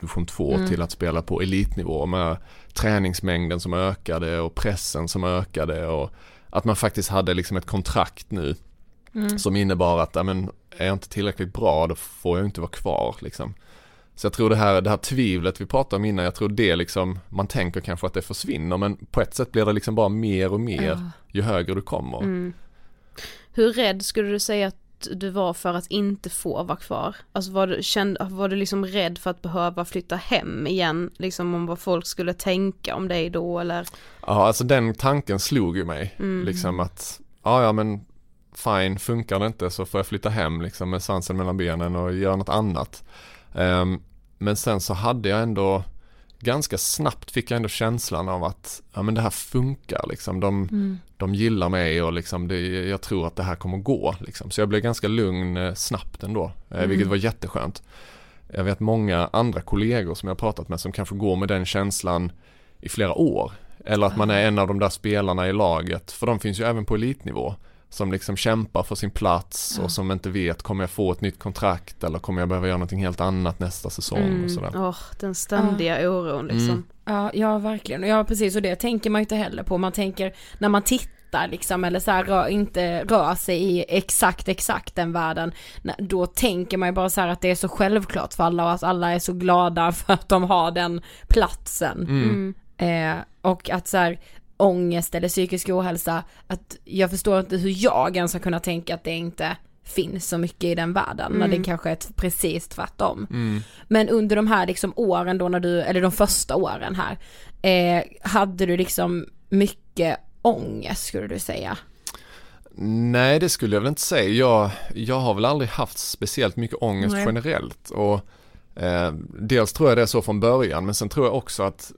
Division 2 Mm. till att spela på elitnivå med träningsmängden som ökade och pressen som ökade och att man faktiskt hade liksom ett kontrakt nu Mm. som innebar att, ja, men, är jag inte tillräckligt bra då får jag inte vara kvar liksom. Så jag tror det här, det här tvivlet vi pratade om innan, jag tror det liksom, man tänker kanske att det försvinner men på ett sätt blir det liksom bara mer och mer Ja. ju högre du kommer. Mm. Hur rädd skulle du säga att du var för att inte få vara kvar? Alltså var du, känd, var du liksom rädd för att behöva flytta hem igen, liksom om vad folk skulle tänka om dig då eller? Ja, alltså den tanken slog ju mig. Mm. Liksom att, ja ja men fine, funkar det inte så får jag flytta hem liksom med svansen mellan benen och göra något annat. Ehm, men sen så hade jag ändå, ganska snabbt fick jag ändå känslan av att, ja men det här funkar liksom. De, Mm. De gillar mig och liksom det, jag tror att det här kommer gå liksom. Så jag blev ganska lugn eh, snabbt ändå, eh, Mm. vilket var jätteskönt. Jag vet många andra kollegor som jag har pratat med som kanske går med den känslan i flera år. Eller att man är en av de där spelarna i laget, för de finns ju även på elitnivå. Som liksom kämpar för sin plats och som inte vet, kommer jag få ett nytt kontrakt eller kommer jag behöva göra någonting helt annat nästa säsong Mm. och sådär. Åh, den ständiga oron liksom. Mm. Ja, ja verkligen. Ja precis och det tänker man ju inte heller på. Man tänker när man tittar liksom eller så här rör, inte rör sig i exakt exakt den världen. Då tänker man ju bara så här att det är så självklart för alla och att alla är så glada för att de har den platsen. Mm. Eh, och att så här ångest eller psykisk ohälsa, att jag förstår inte hur jag ens har kunnat tänka att det inte finns så mycket i den världen när det kanske är precis tvärtom. Mm. Men under de här liksom åren då när du, eller de första åren här, eh, hade du liksom mycket ångest skulle du säga? Nej det skulle jag väl inte säga. Jag, jag har väl aldrig haft speciellt mycket ångest Nej. generellt. Och eh, dels tror jag det är så från början men sen tror jag också att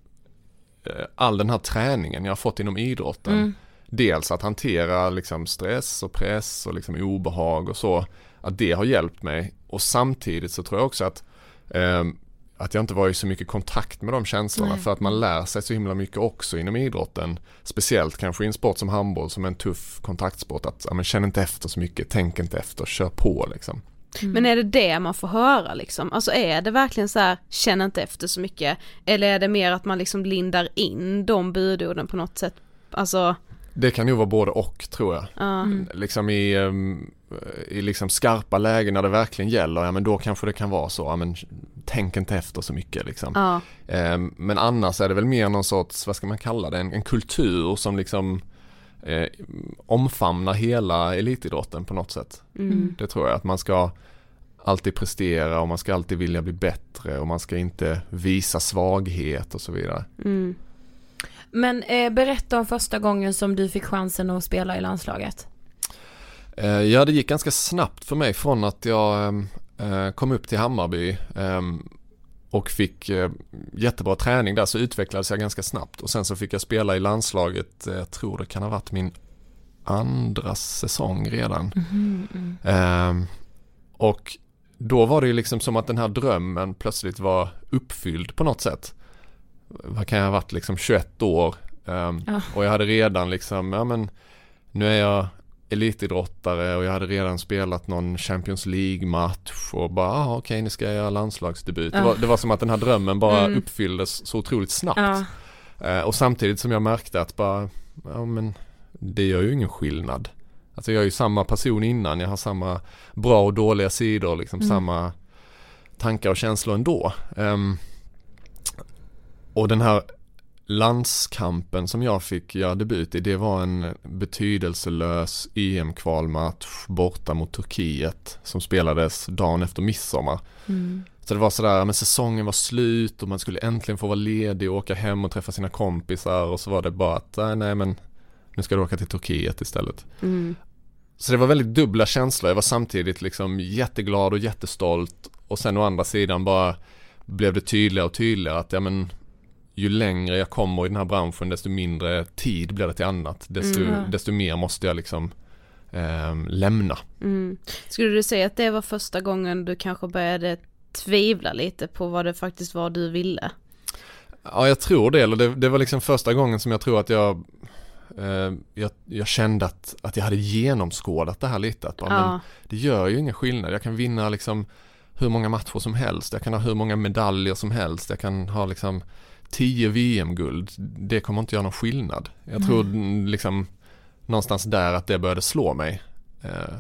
all den här träningen jag har fått inom idrotten. Mm. Dels att hantera liksom stress och press och liksom obehag och så. Att det har hjälpt mig. Och samtidigt så tror jag också att eh, att jag inte var i så mycket kontakt med de känslorna Nej. för att man lär sig så himla mycket också inom idrotten. Speciellt kanske i en sport som handboll som är en tuff kontaktsport. Att ja, men känn inte efter så mycket, tänk inte efter, kör på liksom. Men är det det man får höra liksom? Alltså är det verkligen så här, känn inte efter så mycket? Eller är det mer att man liksom lindar in de budorden på något sätt? Alltså, Det kan nog vara både och tror jag. ja. Liksom i, ehm, i liksom skarpa lägen när det verkligen gäller, ja men då kanske det kan vara så, ja men tänk inte efter så mycket liksom. ja. Ehm, Men annars är det väl mer någon sorts, vad ska man kalla det, en, en kultur som liksom eh, omfamnar hela elitidrotten på något sätt. Mm. Det tror jag, att man ska alltid prestera och man ska alltid vilja bli bättre och man ska inte visa svaghet och så vidare. Mm. Men eh, berätta om första gången som du fick chansen att spela i landslaget. Eh, Ja, det gick ganska snabbt för mig från att jag eh, kom upp till Hammarby eh, och fick eh, jättebra träning där så utvecklades jag ganska snabbt och sen så fick jag spela i landslaget, eh, jag tror det kan ha varit min andra säsong redan. Eh, och då var det ju liksom som att den här drömmen plötsligt var uppfylld på något sätt. Vad kan jag ha varit liksom 21 år Ja. och jag hade redan liksom, ja men nu är jag elitidrottare och jag hade redan spelat någon Champions League-match och bara, ah, okej nu ska jag göra landslagsdebut. Det, Ja. var, det var som att den här drömmen bara Mm. uppfylldes så otroligt snabbt. Eh, och samtidigt som jag märkte att bara, ja men det gör ju ingen skillnad. Alltså jag är ju samma person innan, jag har samma bra och dåliga sidor, liksom Mm. samma tankar och känslor ändå. Ehm, och den här landskampen som jag fick göra debut i, det var en betydelselös EM-kvalmatch borta mot Turkiet som spelades dagen efter midsommar. Mm. Så det var sådär, men säsongen var slut och man skulle äntligen få vara ledig och åka hem och träffa sina kompisar och så var det bara att, nej, nej men nu ska du åka till Turkiet istället. Mm. Så det var väldigt dubbla känslor, jag var samtidigt liksom jätteglad och jättestolt och sen å andra sidan bara blev det tydligare och tydligare att ja men ju längre jag kommer i den här branschen desto mindre tid blir det till annat. Desto, Mm. desto mer måste jag liksom ehm, lämna. Mm. Skulle du säga att det var första gången du kanske började tvivla lite på vad det faktiskt var du ville? Ja, jag tror det. Eller det, det var liksom första gången som jag tror att jag, eh, jag, jag kände att, att jag hade genomskådat det här lite. Att bara, men Ja. det gör ju ingen skillnad. Jag kan vinna liksom hur många matcher som helst. Jag kan ha hur många medaljer som helst. Jag kan ha liksom 10 VM-guld. Det kommer inte göra någon skillnad. Jag tror mm, liksom någonstans där att det började slå mig. Eh,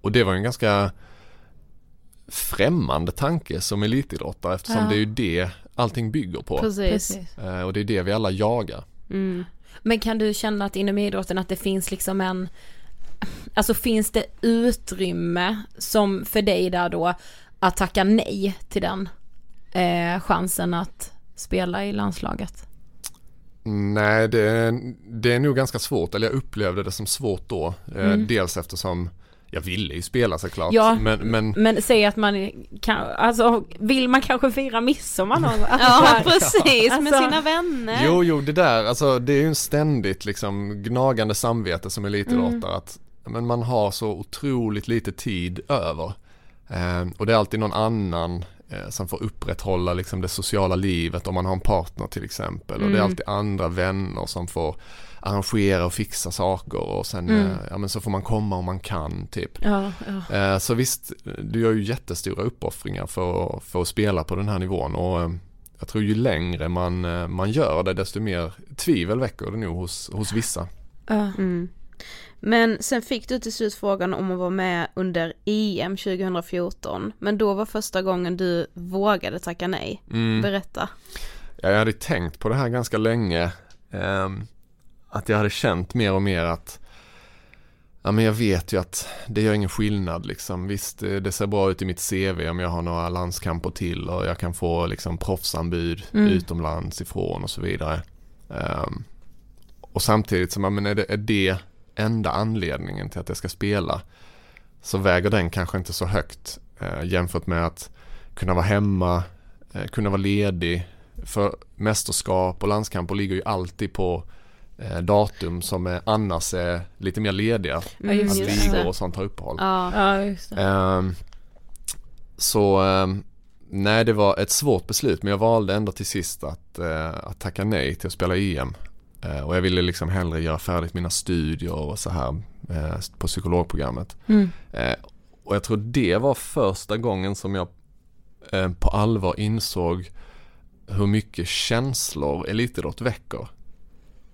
och det var en ganska främmande tanke som elitidrottare eftersom Ja. det är ju det allting bygger på. Precis. Eh, och det är det vi alla jagar. Mm. Men kan du känna att inom idrotten att det finns liksom en, alltså finns det utrymme som för dig där då att tacka nej till den eh, chansen att spela i landslaget? Nej, det, det är nog ganska svårt, eller jag upplevde det som svårt då. Eh, Mm. Dels eftersom jag ville ju spela såklart. Ja, men, men Men säg att man kan, alltså vill man kanske fira midsommar någon? Alltså, så Ja precis, med Alltså- sina vänner. Jo, jo, det där, alltså det är ju en ständigt liksom gnagande samvete som elitidrottare Mm. att men man har så otroligt lite tid över. Eh, och det är alltid någon annan eh, som får upprätthålla liksom det sociala livet om man har en partner till exempel. Och det är Mm. alltid andra vänner som får arrangera och fixa saker och sen Mm. eh, ja, men så får man komma om man kan typ. Ja, ja. Eh, Så visst, du gör ju jättestora uppoffringar för, för att spela på den här nivån och jag tror ju längre man, man gör det desto mer tvivel väcker det nog hos, hos vissa. ja. Mm. Men sen fick du till slut frågan om att vara med under EM 2014. Men då var första gången du vågade tacka nej. Mm. Berätta. Ja, jag hade tänkt på det här ganska länge. ehm, att jag hade känt mer och mer att Ja men jag vet ju att det gör ingen skillnad liksom. Visst eh, det ser bra ut i mitt CV om jag har några landskamper till och jag kan få liksom proffsanbud Mm. utomlands ifrån och så vidare. Ehm, och samtidigt ja, men är det, är det enda anledningen till att jag ska spela så väger den kanske inte så högt eh, jämfört med att kunna vara hemma, eh, kunna vara ledig. För mästerskap och landskamper ligger ju alltid på eh, datum som är, annars är lite mer lediga. Ja, just att ligor och sånt har uppehåll. Ja. ja just det. Ehm, så ehm, nej det var ett svårt beslut men jag valde ändå till sist att, eh, att tacka nej till att spela EM. Eh, och jag ville liksom hellre göra färdigt mina studier och så här eh, på psykologprogrammet. Mm. Eh, och jag tror det var första gången som jag på allvar insåg hur mycket känslor elitidrott väcker.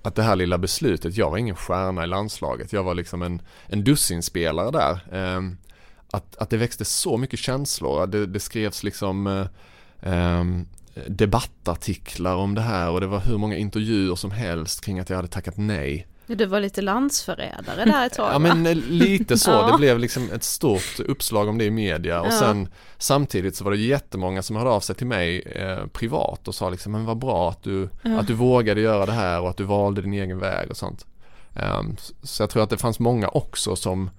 Att det här lilla beslutet, jag var ingen stjärna i landslaget, jag var liksom en, en dussinspelare där. Eh, att, att det växte så mycket känslor, det, det skrevs liksom eh, ehm, debattartiklar om det här och det var hur många intervjuer som helst kring att jag hade tackat nej. Du var lite landsförrädare där ett tag Ja va? men eh, lite så, Ja. det blev liksom ett stort uppslag om det i media och Ja. sen samtidigt så var det jättemånga som hörde av sig till mig eh, privat och sa liksom men vad bra att du, Ja. att du vågade göra det här och att du valde din egen väg och sånt. S- så jag tror att det fanns många också som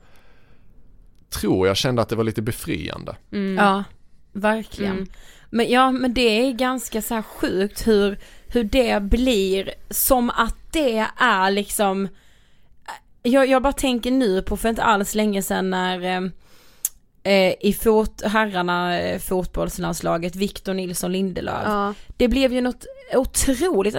tror jag kände att det var lite befriande. Mm. Ja, verkligen. Mm. Men ja, men det är ganska så här sjukt hur, hur det blir som att det är liksom jag, jag bara tänker nu på för inte alls länge sedan när eh, eh, i fot, herrarna eh, fotbollslandslaget Victor Nilsson Lindelöf. Ja. Det blev ju något otroligt,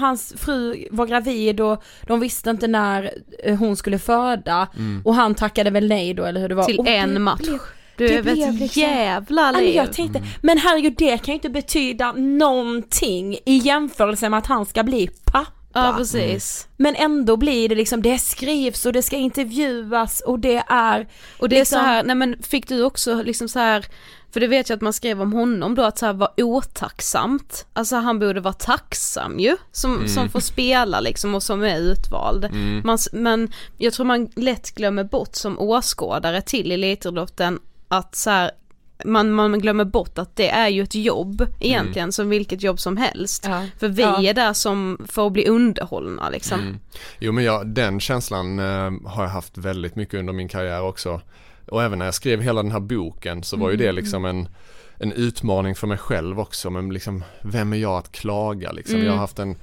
hans fru var gravid och de visste inte när eh, hon skulle föda och han tackade väl nej då eller hur det var. Till Och det en match. blev- Du det är väl blev ett liksom- jävla liv. jag tänkte, men herregud det kan ju inte betyda någonting i jämförelse med att han ska bli pappa. Ja precis. Men ändå blir det liksom, det skrivs och det ska intervjuas och det är Och det är liksom- så här, nej men fick du också liksom så här för det vet jag att man skrev om honom då att så här var otacksamt. Alltså han borde vara tacksam ju som, som får spela liksom och som är utvald. Man, s- men jag tror man lätt glömmer bort som åskådare till elitidrotten att så här, man, man glömmer bort att det är ju ett jobb egentligen som vilket jobb som helst. Ja. För vi Ja. är där som för att bli underhållna liksom. Mm. Jo men jag, den känslan eh, har jag haft väldigt mycket under min karriär också. Och även när jag skrev hela den här boken så var ju det liksom en, en utmaning för mig själv också. Men liksom, vem är jag att klaga liksom? Jag har haft en,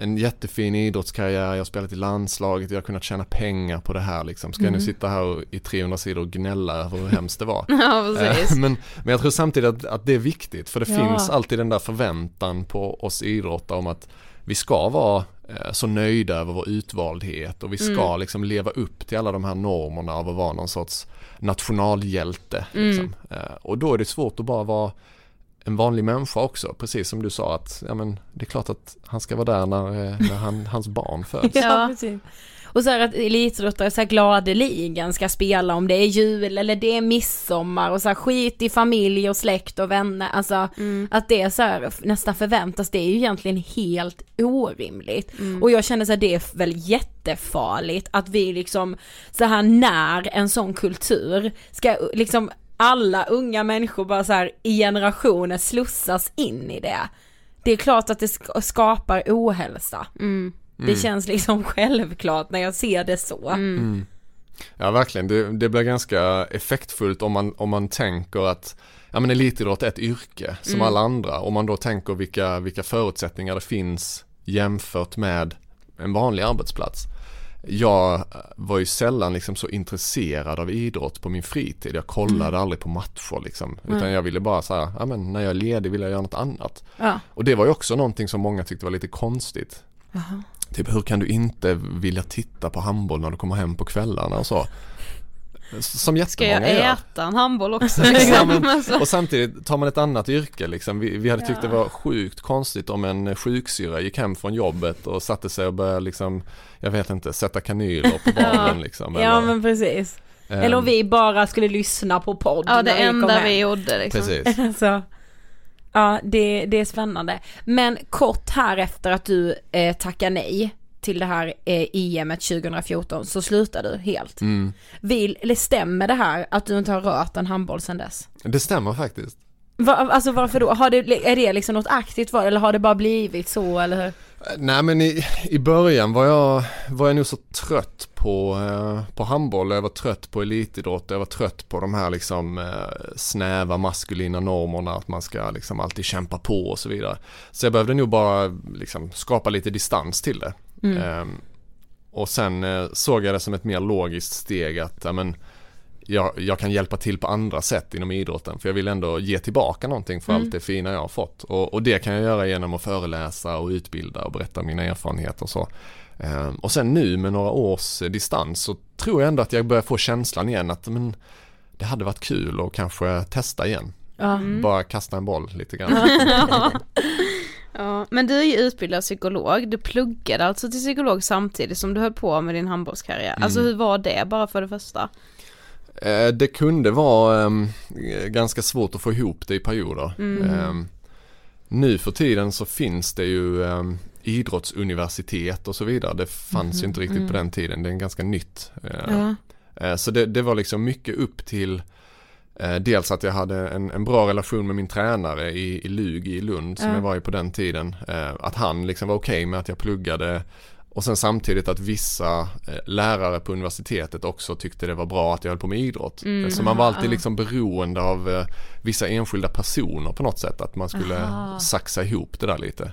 en jättefin idrottskarriär, jag har spelat i landslaget, jag har kunnat tjäna pengar på det här liksom. Ska jag nu sitta här och, i 300 sidor och gnälla över hur hemskt det var? Ja. Eh, men, men jag tror samtidigt att, att det är viktigt för det Ja. finns alltid den där förväntan på oss idrottare om att vi ska vara eh, så nöjda över vår utvaldhet och vi ska liksom leva upp till alla de här normerna av att vara någon sorts nationalhjälte. Liksom. Eh, och då är det svårt att bara vara en vanlig människa också, precis som du sa att ja, men det är klart att han ska vara där när, eh, när han, hans barn föds. Ja, precis. Och så här att elitidrottare så här gladeligen ska spela om det är jul eller det är midsommar och så här skit i familj och släkt och vänner. Alltså att det så här nästan förväntas, det är ju egentligen helt orimligt. Och jag känner så här, det är väl jättefarligt att vi liksom så här när en sån kultur ska liksom alla unga människor bara så här i generationer slussas in i det. Det är klart att det sk- skapar ohälsa. Det känns liksom självklart när jag ser det så. Ja verkligen, det, det blir ganska effektfullt om man, om man tänker att ja, men elitidrott är ett yrke som alla andra. Om man då tänker vilka, vilka förutsättningar det finns jämfört med en vanlig arbetsplats. Jag var ju sällan liksom så intresserad av idrott på min fritid. Jag kollade aldrig på matcher liksom. Utan jag ville bara så här, ja men när jag är ledig vill jag göra något annat. Ja. Och det var ju också någonting som många tyckte var lite konstigt. Typ hur kan du inte vilja titta på handboll när du kommer hem på kvällarna och så. Som Ska jättemånga jag gör. äta en handboll också? Ja, Liksom? men, Alltså. och samtidigt tar man ett annat yrke liksom. Vi, vi hade tyckt det var sjukt konstigt om en sjuksyra gick hem från jobbet och satte sig och började liksom, jag vet inte, sätta kanyler på barnen liksom. Ja eller, men precis. ehm, Eller om vi bara skulle lyssna på podd Ja det vi enda vi gjorde liksom. Precis. Alltså, ja det, det är spännande. Men kort här efter att du eh, tackar nej till det här eh, EMet 2014 så slutar du helt. Mm. Vill, eller stämmer det här att du inte har rört en handboll sedan dess? Det stämmer faktiskt. Va, alltså varför då? Har det, är det liksom något aktivt var eller har det bara blivit så eller hur? Nej men i, i början var jag, var jag nog så trött på, eh, på handboll, jag var trött på elitidrott, jag var trött på de här liksom eh, snäva maskulina normerna att man ska liksom alltid kämpa på och så vidare. Så jag behövde nog bara liksom skapa lite distans till det. Ehm, och sen eh, såg jag det som ett mer logiskt steg att ja, men, jag, jag kan hjälpa till på andra sätt inom idrotten för jag vill ändå ge tillbaka någonting för allt det fina jag har fått. Och, och det kan jag göra genom att föreläsa och utbilda och berätta mina erfarenheter och så. Ehm, och sen nu med några års eh, distans så tror jag ändå att jag börjar få känslan igen att men, det hade varit kul att kanske testa igen. Ja. Bara kasta en boll lite grann. Ja, men du är ju utbildad psykolog, du pluggade alltså till psykolog samtidigt som du höll på med din handbollskarriär. Alltså hur var det bara för det första? Eh, Det kunde vara ehm, ganska svårt att få ihop det i perioder. Ehm, Nu för tiden så finns det ju um, idrottsuniversitet och så vidare. Det fanns ju inte riktigt på den tiden. Det är ganska nytt. Eh, Ja. eh, Så det, det var liksom mycket upp till Dels att jag hade en, en bra relation med min tränare i, i Lug i Lund som Ja. jag var i på den tiden. Eh, Att han liksom var okej med att jag pluggade och sen samtidigt att vissa eh, lärare på universitetet också tyckte det var bra att jag höll på med idrott. Mm. Så man var alltid liksom beroende av eh, vissa enskilda personer på något sätt. Att man skulle Aha. saxa ihop det där lite.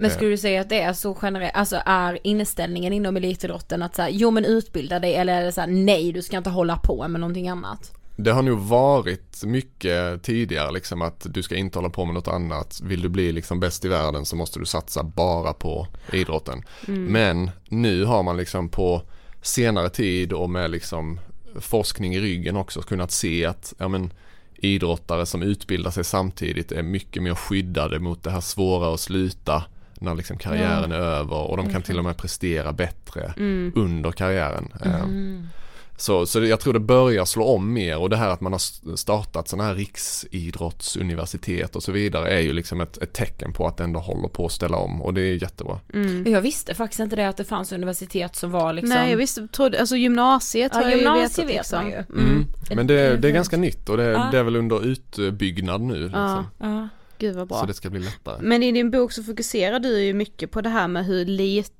Men skulle du säga att det är så generellt, alltså är inställningen inom elitidrotten att säga jo men utbilda dig eller är det så här, nej du ska inte hålla på med någonting annat? Det har nog varit mycket tidigare liksom att du ska inte hålla på med något annat. Vill du bli liksom bäst i världen så måste du satsa bara på idrotten. Men nu har man liksom på senare tid och med liksom forskning i ryggen också kunnat se att ja, men, idrottare som utbildar sig samtidigt är mycket mer skyddade mot det här svåra att sluta när liksom karriären är över och de kan till och med prestera bättre under karriären. Så, så jag tror det börjar slå om mer och det här att man har startat sådana här riksidrottsuniversitet och så vidare är ju liksom ett, ett tecken på att det ändå håller på att ställa om och det är jättebra. Jag visste faktiskt inte det att det fanns universitet som var liksom Nej jag visste, trodde, alltså gymnasiet Ja, har jag ju gymnasiet vetat vet liksom. man ju. Mm. Men det, det är ganska nytt och det, Ja. det är väl under utbyggnad nu. Liksom. Ja, Ja. gud vad bra. Så det ska bli lättare. Men i din bok så fokuserar du ju mycket på det här med hur lite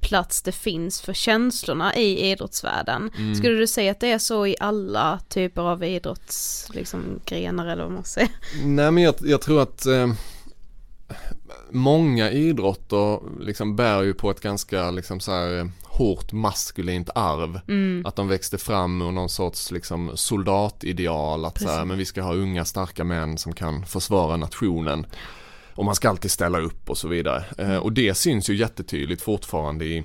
plats det finns för känslorna i idrottsvärlden. Mm. Skulle du säga att det är så i alla typer av idrotts, liksom, grenar eller vad man säger? Nej men jag, jag tror att eh, många idrotter liksom bär ju på ett ganska liksom så här, hårt maskulint arv. Att de växte fram ur någon sorts liksom soldatideal att så här, men vi ska ha unga starka män som kan försvara nationen. Och man ska alltid ställa upp och så vidare. Eh, och det syns ju jättetydligt fortfarande i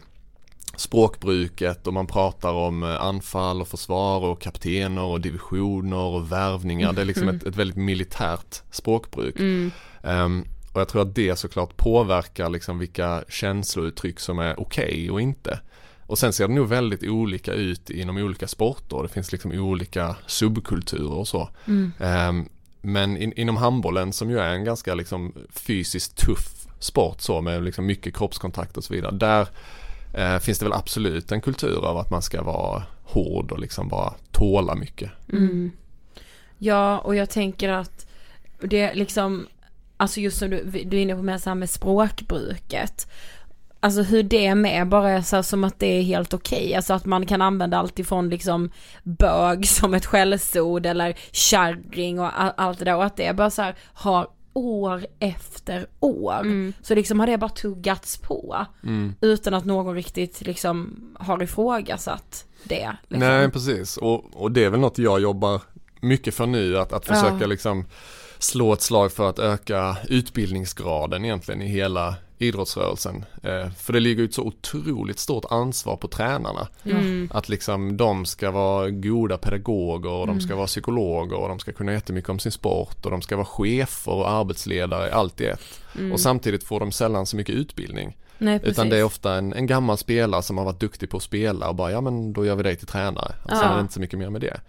språkbruket och man pratar om eh, anfall och försvar och kaptener och divisioner och värvningar. Det är liksom ett, ett väldigt militärt språkbruk. Ehm, och jag tror att det såklart påverkar liksom vilka känslouttryck som är okej och inte. och sen ser det nog väldigt olika ut inom olika sporter. Det finns liksom olika subkulturer och så. Mm. Ehm, men in, inom handbollen som ju är en ganska liksom fysiskt tuff sport så med liksom mycket kroppskontakt och så vidare. Där eh, finns det väl absolut en kultur av att man ska vara hård och liksom bara tåla mycket. Mm. Ja, och jag tänker att det liksom, alltså just som du, du är inne på med, så här med språkbruket. Alltså hur det är med bara är så här, som att det är helt okej. Alltså att man kan använda allt ifrån liksom bög som ett skällsord eller kärring och all, allt det där. Och att det bara så här har år efter år. Mm. Så liksom har det bara tuggats på. Mm. Utan att någon riktigt liksom har ifrågasatt det. Liksom. Nej precis och, och det är väl något jag jobbar mycket för nu att, att försöka Ja. liksom slå ett slag för att öka utbildningsgraden egentligen i hela idrottsrörelsen. Eh, för det ligger ett så otroligt stort ansvar på tränarna. Mm. Att liksom de ska vara goda pedagoger och de ska Mm. vara psykologer och de ska kunna jättemycket om sin sport och de ska vara chefer och arbetsledare allt i ett. Mm. Och samtidigt får de sällan så mycket utbildning. Nej. Utan det är ofta en, en gammal spelare som har varit duktig på att spela och bara ja men då gör vi dig till tränare. Och sen Ja. är det inte så mycket mer med det.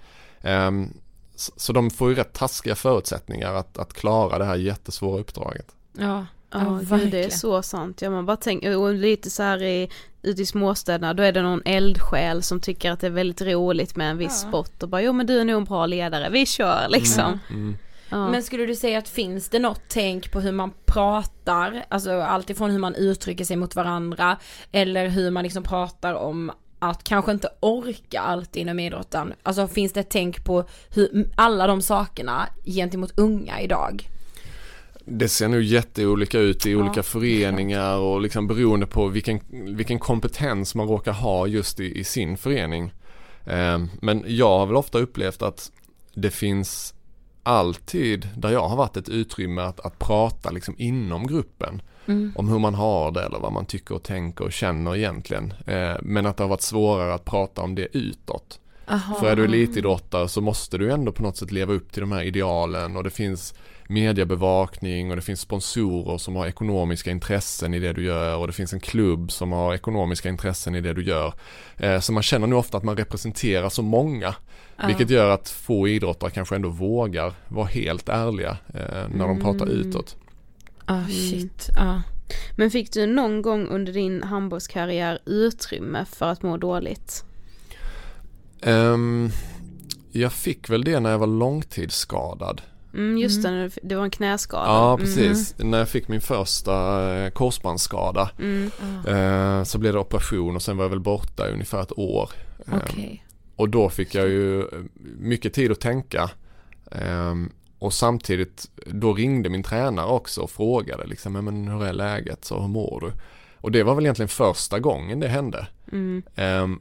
Ehm, så, de får ju rätt taskiga förutsättningar att, att klara det här jättesvåra uppdraget. Ja, Ja, ja det är så sant. Ja, man bara tänker, och lite så här i, ute i småstäderna, då är det någon eldsjäl som tycker att det är väldigt roligt med en viss Ja. sport och bara, jo men du är nog en bra ledare, vi kör liksom. Mm. Ja. Men skulle du säga att finns det något tänk på hur man pratar, alltså allt ifrån hur man uttrycker sig mot varandra eller hur man liksom pratar om att kanske inte orka allt inom idrotten. Alltså finns det ett tänk på hur, alla de sakerna gentemot unga idag? Det ser nog jätteolika ut i Ja, olika föreningar och liksom beroende på vilken, vilken kompetens man råkar ha just i, i sin förening. Ehm, men jag har väl ofta upplevt att det finns alltid där jag har varit ett utrymme att, att prata liksom inom gruppen. Mm. om hur man har det eller vad man tycker och tänker och känner egentligen. Eh, men att det har varit svårare att prata om det utåt. Aha. För är du elitidrottare så måste du ändå på något sätt leva upp till de här idealen och det finns mediebevakning och det finns sponsorer som har ekonomiska intressen i det du gör och det finns en klubb som har ekonomiska intressen i det du gör. Eh, så man känner nog ofta att man representerar så många. Ja. Vilket gör att få idrottare kanske ändå vågar vara helt ärliga eh, när de pratar Mm. utåt. Ah shit, ja. Men fick du någon gång under din handbollskarriär utrymme för att må dåligt? Ehm, jag fick väl det när jag var långtidsskadad. Mm, just det, när du- det var en knäskada. Ja, Mm. precis. När jag fick min första eh, korsbandsskada Mm. eh, så blev det operation och sen var jag väl borta i ungefär ett år. Ehm, Okej. Och då fick jag ju eh, mycket tid att tänka. Ehm, och samtidigt, då ringde min tränare också och frågade liksom, "Men, hur är läget? Så hur mår du? Och det var väl egentligen första gången det hände. Mm. Ehm,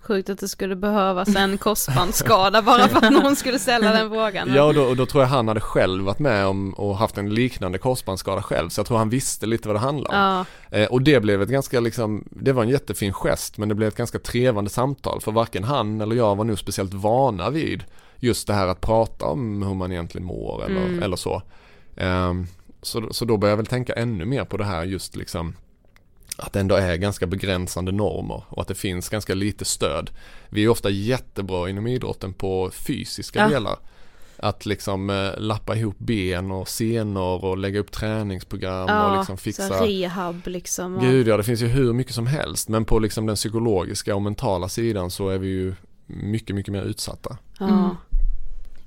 Sjukt att det skulle behövas en korsbandsskada bara för att någon skulle ställa den frågan. Ja och då, och då tror jag han hade själv varit med om och haft en liknande korsbandsskada själv så jag tror han visste lite vad det handlade om. Ja, Eh, och det blev ett ganska liksom, det var en jättefin gest men det blev ett ganska trevande samtal för varken han eller jag var nog speciellt vana vid just det här att prata om hur man egentligen mår eller, Mm. eller så. Ehm, så. Så då började jag väl tänka ännu mer på det här just liksom att det ändå är ganska begränsande normer och att det finns ganska lite stöd. Vi är ofta jättebra inom idrotten på fysiska Ja. delar. Att liksom eh, lappa ihop ben och senor och lägga upp träningsprogram och ja liksom så fixa rehab liksom. Och, Gud ja, det finns ju hur mycket som helst. Men på liksom den psykologiska och mentala sidan så är vi ju mycket, mycket mer utsatta. ja. Mm.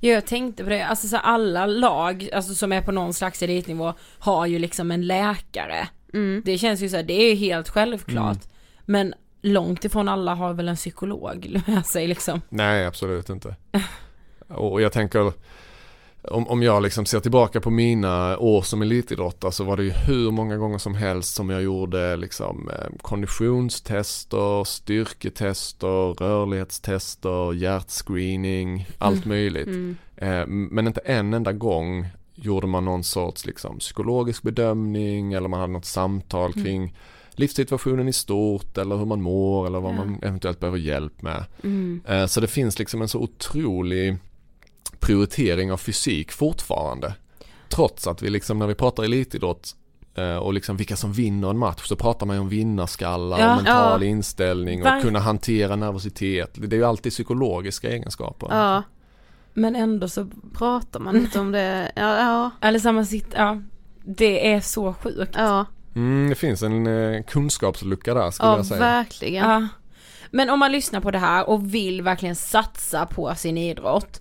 Ja, jag tänkte på det, alltså så alla lag, alltså som är på någon slags elitnivå har ju liksom en läkare. Mm. Det känns ju så här, det är ju helt självklart. Men långt ifrån alla har väl en psykolog med sig liksom. Nej, absolut inte. Och jag tänker, om, om jag liksom ser tillbaka på mina år som elitidrottare så var det ju hur många gånger som helst som jag gjorde liksom eh, konditionstester, styrketester, rörlighetstester, hjärtscreening, allt möjligt. Mm. Eh, Men inte en enda gång gjorde man någon sorts liksom, psykologisk bedömning eller man hade något samtal Mm. kring livssituationen i stort eller hur man mår eller vad Ja. man eventuellt behöver hjälp med. Mm. Eh, Så det finns liksom en så otrolig prioritering av fysik fortfarande. Trots att vi liksom när vi pratar elitidrott eh, och liksom vilka som vinner en match så pratar man ju om vinnarskallar Ja. och mental Ja. inställning och Var- kunna hantera nervositet. Det är ju alltid psykologiska egenskaper. Ja, Men ändå så, pratar man inte om det. Ja, ja, eller samma sitt, ja. Det är så sjukt. ja, Mm, det finns en eh, kunskapslucka där skulle ja jag säga. verkligen. Ja. Men om man lyssnar på det här och vill verkligen satsa på sin idrott.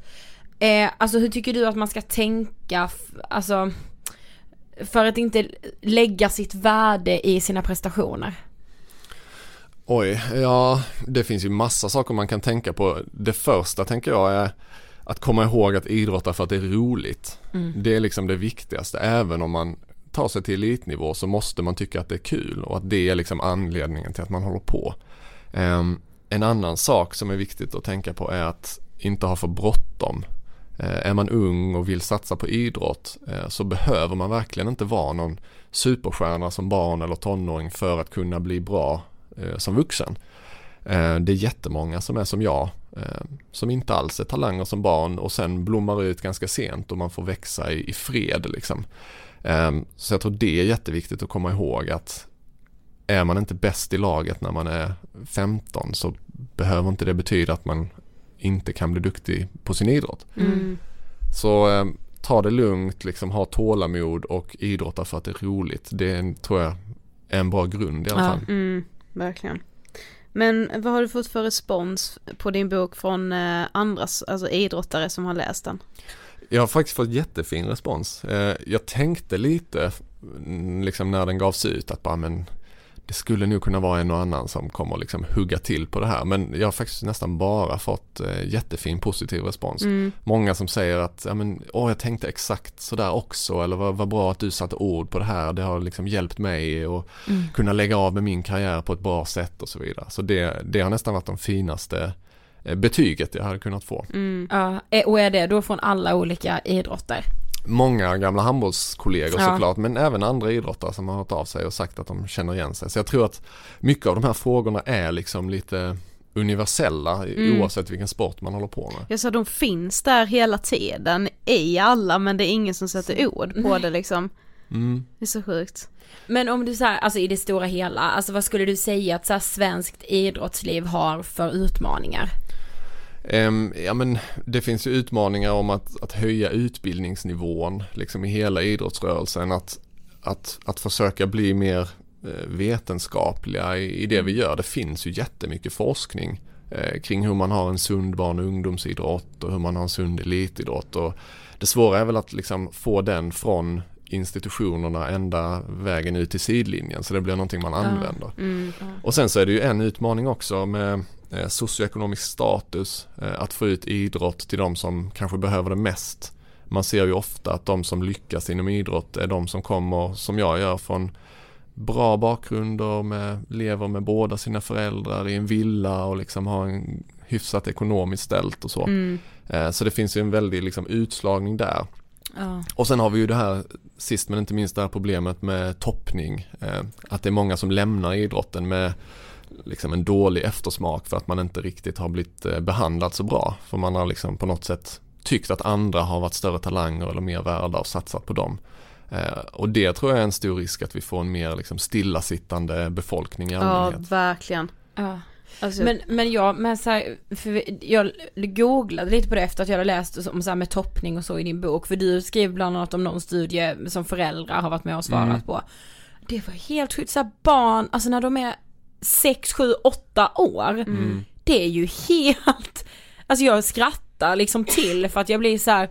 Eh, alltså hur tycker du att man ska tänka, alltså för att inte lägga sitt värde i sina prestationer? Oj, ja det finns ju massa saker man kan tänka på. Det första tänker jag är att komma ihåg att idrotta för att det är roligt. Det är liksom det viktigaste. Även om man tar sig till elitnivå så måste man tycka att det är kul och att det är liksom anledningen till att man håller på. Ehm, en annan sak som är viktigt att tänka på är att inte ha för bråttom. Eh, är man ung och vill satsa på idrott eh, så behöver man verkligen inte vara någon superstjärna som barn eller tonåring för att kunna bli bra eh, som vuxen. Det är jättemånga som är som jag som inte alls är talanger som barn och sen blommar ut ganska sent och man får växa i, i fred liksom. Så jag tror det är jätteviktigt att komma ihåg att är man inte bäst i laget när man är 15 så behöver inte det betyda att man inte kan bli duktig på sin idrott. Mm. Så eh, ta det lugnt, liksom ha tålamod och idrotta för att det är roligt. Det är, tror jag är en bra grund i alla Ja. fall. Mm, verkligen. Men vad har du fått för respons på din bok från eh, andra alltså idrottare som har läst den? Jag har faktiskt fått jättefin respons. Eh, jag tänkte lite mm, liksom när den gavs ut att bara men det skulle nog kunna vara en och annan som kommer liksom hugga till på det här men jag har faktiskt nästan bara fått eh, jättefin positiv respons. Mm. Många som säger att ja, men, åh, jag tänkte exakt sådär också eller vad, vad bra att du satte ord på det här. Det har liksom hjälpt mig att kunna lägga av med min karriär på ett bra sätt och så vidare. Så det, det har nästan varit de finaste eh, betyget jag hade kunnat få. Mm. Ja, eh, och är det då från alla olika idrotter? Många gamla handbollskollegor Ja. såklart men även andra idrottare som har hört av sig och sagt att de känner igen sig. Så jag tror att mycket av de här frågorna är liksom lite universella Mm. oavsett vilken sport man håller på med. Jag sa de finns där hela tiden i alla men det är ingen som sätter ord på det liksom. Mm. Det är så sjukt. Men om du säger, alltså i det stora hela, alltså vad skulle du säga att så här, svenskt idrottsliv har för utmaningar? Ehm, ja men det finns ju utmaningar om att, att höja utbildningsnivån liksom i hela idrottsrörelsen. Att, att, att försöka bli mer eh, vetenskapliga i, i det vi gör. Det finns ju jättemycket forskning eh, kring hur man har en sund barn och ungdomsidrott och hur man har en sund elitidrott. Och det svåra är väl att liksom få den från institutionerna ända vägen ut till sidlinjen så det blir någonting man använder. Mm. Och sen så är det ju en utmaning också med socioekonomisk status, eh, att få ut idrott till de som kanske behöver det mest. Man ser ju ofta att de som lyckas inom idrott är de som kommer, som jag gör, från bra bakgrunder, med, lever med båda sina föräldrar i en villa och liksom har en hyfsat ekonomiskt ställt och så. Mm. Eh, Så det finns ju en väldig liksom utslagning där. Ja. Och sen har vi ju det här sist men inte minst det här problemet med toppning. Eh, att det är många som lämnar idrotten med liksom en dålig eftersmak för att man inte riktigt har blivit eh, behandlad så bra. För man har liksom på något sätt tyckt att andra har varit större talanger eller mer värda och satsat på dem. Eh, och det tror jag är en stor risk att vi får en mer liksom stillasittande befolkning i Ja, allmänhet. verkligen. Ja. Alltså, Men, men jag, men så här, jag googlade lite på det efter att jag hade läst om så här med toppning och så i din bok. För du skriver bland annat om någon studie som föräldrar har varit med och svarat Mm. på. Det var helt sjukt, så här barn, alltså när de är 6, 7, 8 år. Mm. Det är ju helt, alltså jag skrattar liksom till för att jag blir så här.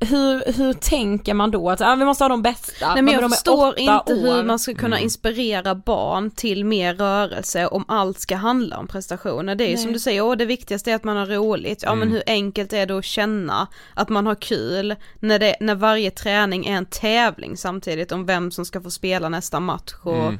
Hur, hur tänker man då? Att ah, vi måste ha de bästa. Nej men de jag förstår inte hur år. man ska kunna Mm. inspirera barn till mer rörelse om allt ska handla om prestationer. Det är ju som du säger, åh det viktigaste är att man har roligt. Ja men Mm. hur enkelt är det att känna att man har kul när, det, när varje träning är en tävling samtidigt om vem som ska få spela nästa match och Mm.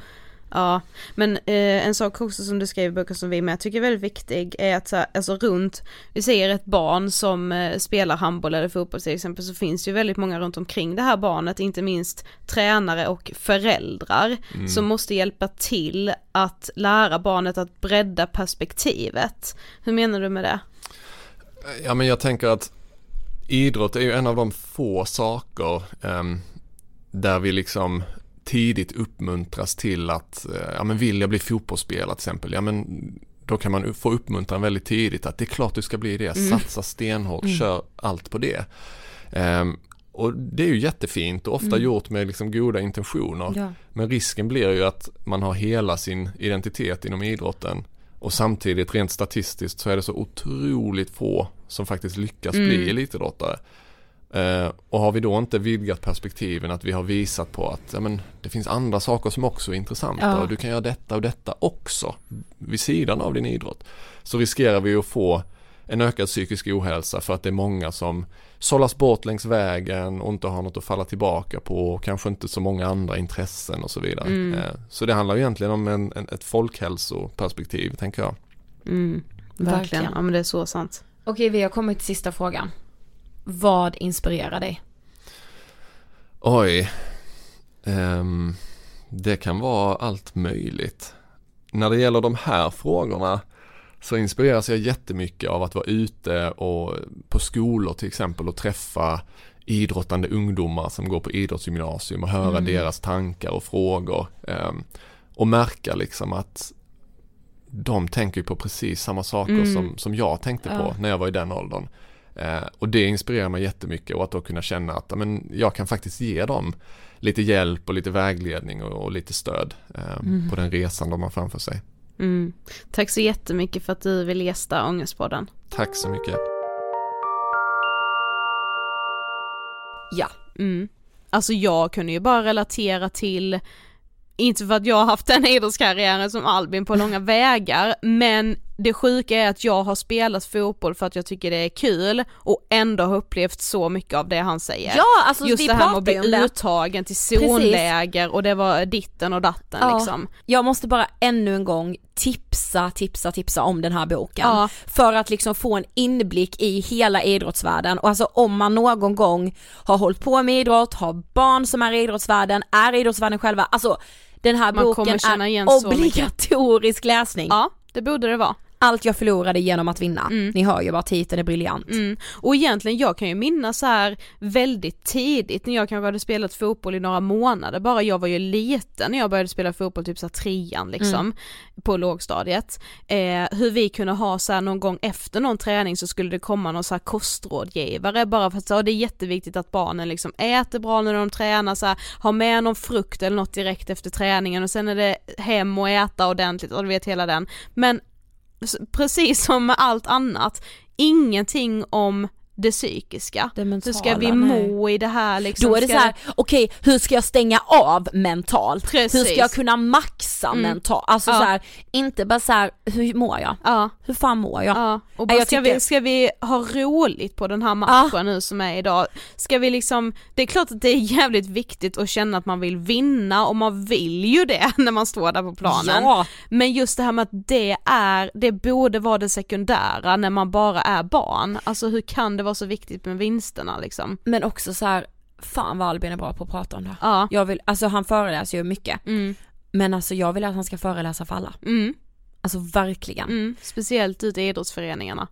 Ja, men eh, en sak också som du skrev i boken som vi med tycker är väldigt viktig är att så här, alltså runt, vi säger ett barn som eh, spelar handboll eller fotboll till exempel så finns det ju väldigt många runt omkring det här barnet, inte minst tränare och föräldrar Mm. som måste hjälpa till att lära barnet att bredda perspektivet. Hur menar du med det? Ja men jag tänker att idrott är ju en av de få saker ehm, där vi liksom tidigt uppmuntras till att, eh, ja men vill jag bli fotbollsspelare till exempel, ja men då kan man få uppmuntran väldigt tidigt att det är klart du ska bli det, Mm. satsa stenhårt, Mm. kör allt på det. Ehm, och det är ju jättefint och ofta Mm. gjort med liksom goda intentioner. Ja. Men risken blir ju att man har hela sin identitet inom idrotten och samtidigt rent statistiskt så är det så otroligt få som faktiskt lyckas Mm. bli elitidrottare. Eh, och har vi då inte vidgat perspektiven att vi har visat på att ja, men, det finns andra saker som också är intressanta Ja. och du kan göra detta och detta också vid sidan av din idrott. Så riskerar vi att få en ökad psykisk ohälsa för att det är många som sållas bort längs vägen och inte har något att falla tillbaka på och kanske inte så många andra intressen och så vidare. Mm. Eh, Så det handlar egentligen om en, en, ett folkhälsoperspektiv tänker jag. Mm, verkligen. Verkligen. Ja men det är så sant. Okej, vi har kommit till sista frågan. Vad inspirerar dig? Oj. Ehm, det kan vara allt möjligt. När det gäller de här frågorna så inspireras jag jättemycket av att vara ute och på skolor till exempel och träffa idrottande ungdomar som går på idrottsgymnasium och höra Mm. deras tankar och frågor. ehm, och märka liksom att de tänker på precis samma saker Mm. som, som jag tänkte på Ja. när jag var i den åldern. Eh, och det inspirerar mig jättemycket och att då kunna känna att ja, men, jag kan faktiskt ge dem lite hjälp och lite vägledning och, och lite stöd eh, Mm. på den resan de har framför sig. Mm. Tack så jättemycket för att du vill gästa Ångestpodden. Tack så mycket. Ja. Mm. Alltså jag kunde ju bara relatera till, inte för att jag har haft den idrottskarriären som Albin på långa vägar, men det sjuka är att jag har spelat fotboll för att jag tycker det är kul och ändå har upplevt så mycket av det han säger. Ja, alltså Just vi det här med att bli uttagen till zonläger och det var ditten och datten Ja. liksom. Jag måste bara ännu en gång tipsa, tipsa, tipsa om den här boken. Ja. För att liksom få en inblick i hela idrottsvärlden och alltså om man någon gång har hållit på med idrott, har barn som är i idrottsvärlden, är i idrottsvärlden själva, alltså den här Man boken är obligatorisk läsning. Ja, det borde det vara. Allt jag förlorade genom att vinna. Mm. Ni hör ju bara titeln är briljant. Mm. Och egentligen, jag kan ju minnas så här väldigt tidigt när jag kanske hade spelat fotboll i några månader bara, jag var ju liten när jag började spela fotboll, typ så här trean liksom, Mm. på lågstadiet. Eh, hur vi kunde ha så här någon gång efter någon träning så skulle det komma någon så här kostrådgivare bara för att så, det är jätteviktigt att barnen liksom äter bra när de tränar, så här, har med någon frukt eller något direkt efter träningen och sen är det hem och äta ordentligt och du vet hela den. Men precis som med allt annat, ingenting om det psykiska. Det Hur ska vi nej. må i det här liksom? Då är det så här, okej hur ska jag stänga av mentalt? Precis. Hur ska jag kunna maxa Mm. mentalt? Alltså Ja. så här, inte bara så här, hur mår jag? Ja. Hur fan mår jag? Ja, och Nej, bara, jag ska, tycker- vi, ska vi ha roligt på den här matchen nu som är idag? Ska vi liksom, det är klart att det är jävligt viktigt att känna att man vill vinna och man vill ju det när man står där på planen. Ja. Men just det här med att det är, det borde vara det sekundära när man bara är barn. Alltså hur kan det vara så viktigt med vinsterna liksom? Men också så här, fan vad Albin är bra på att prata om det. Ja. Jag vill, alltså han föreläser ju mycket. Mm. Men alltså jag vill att han ska föreläsa för alla. Mm. Alltså verkligen. Mm. Speciellt ute i idrottsföreningarna.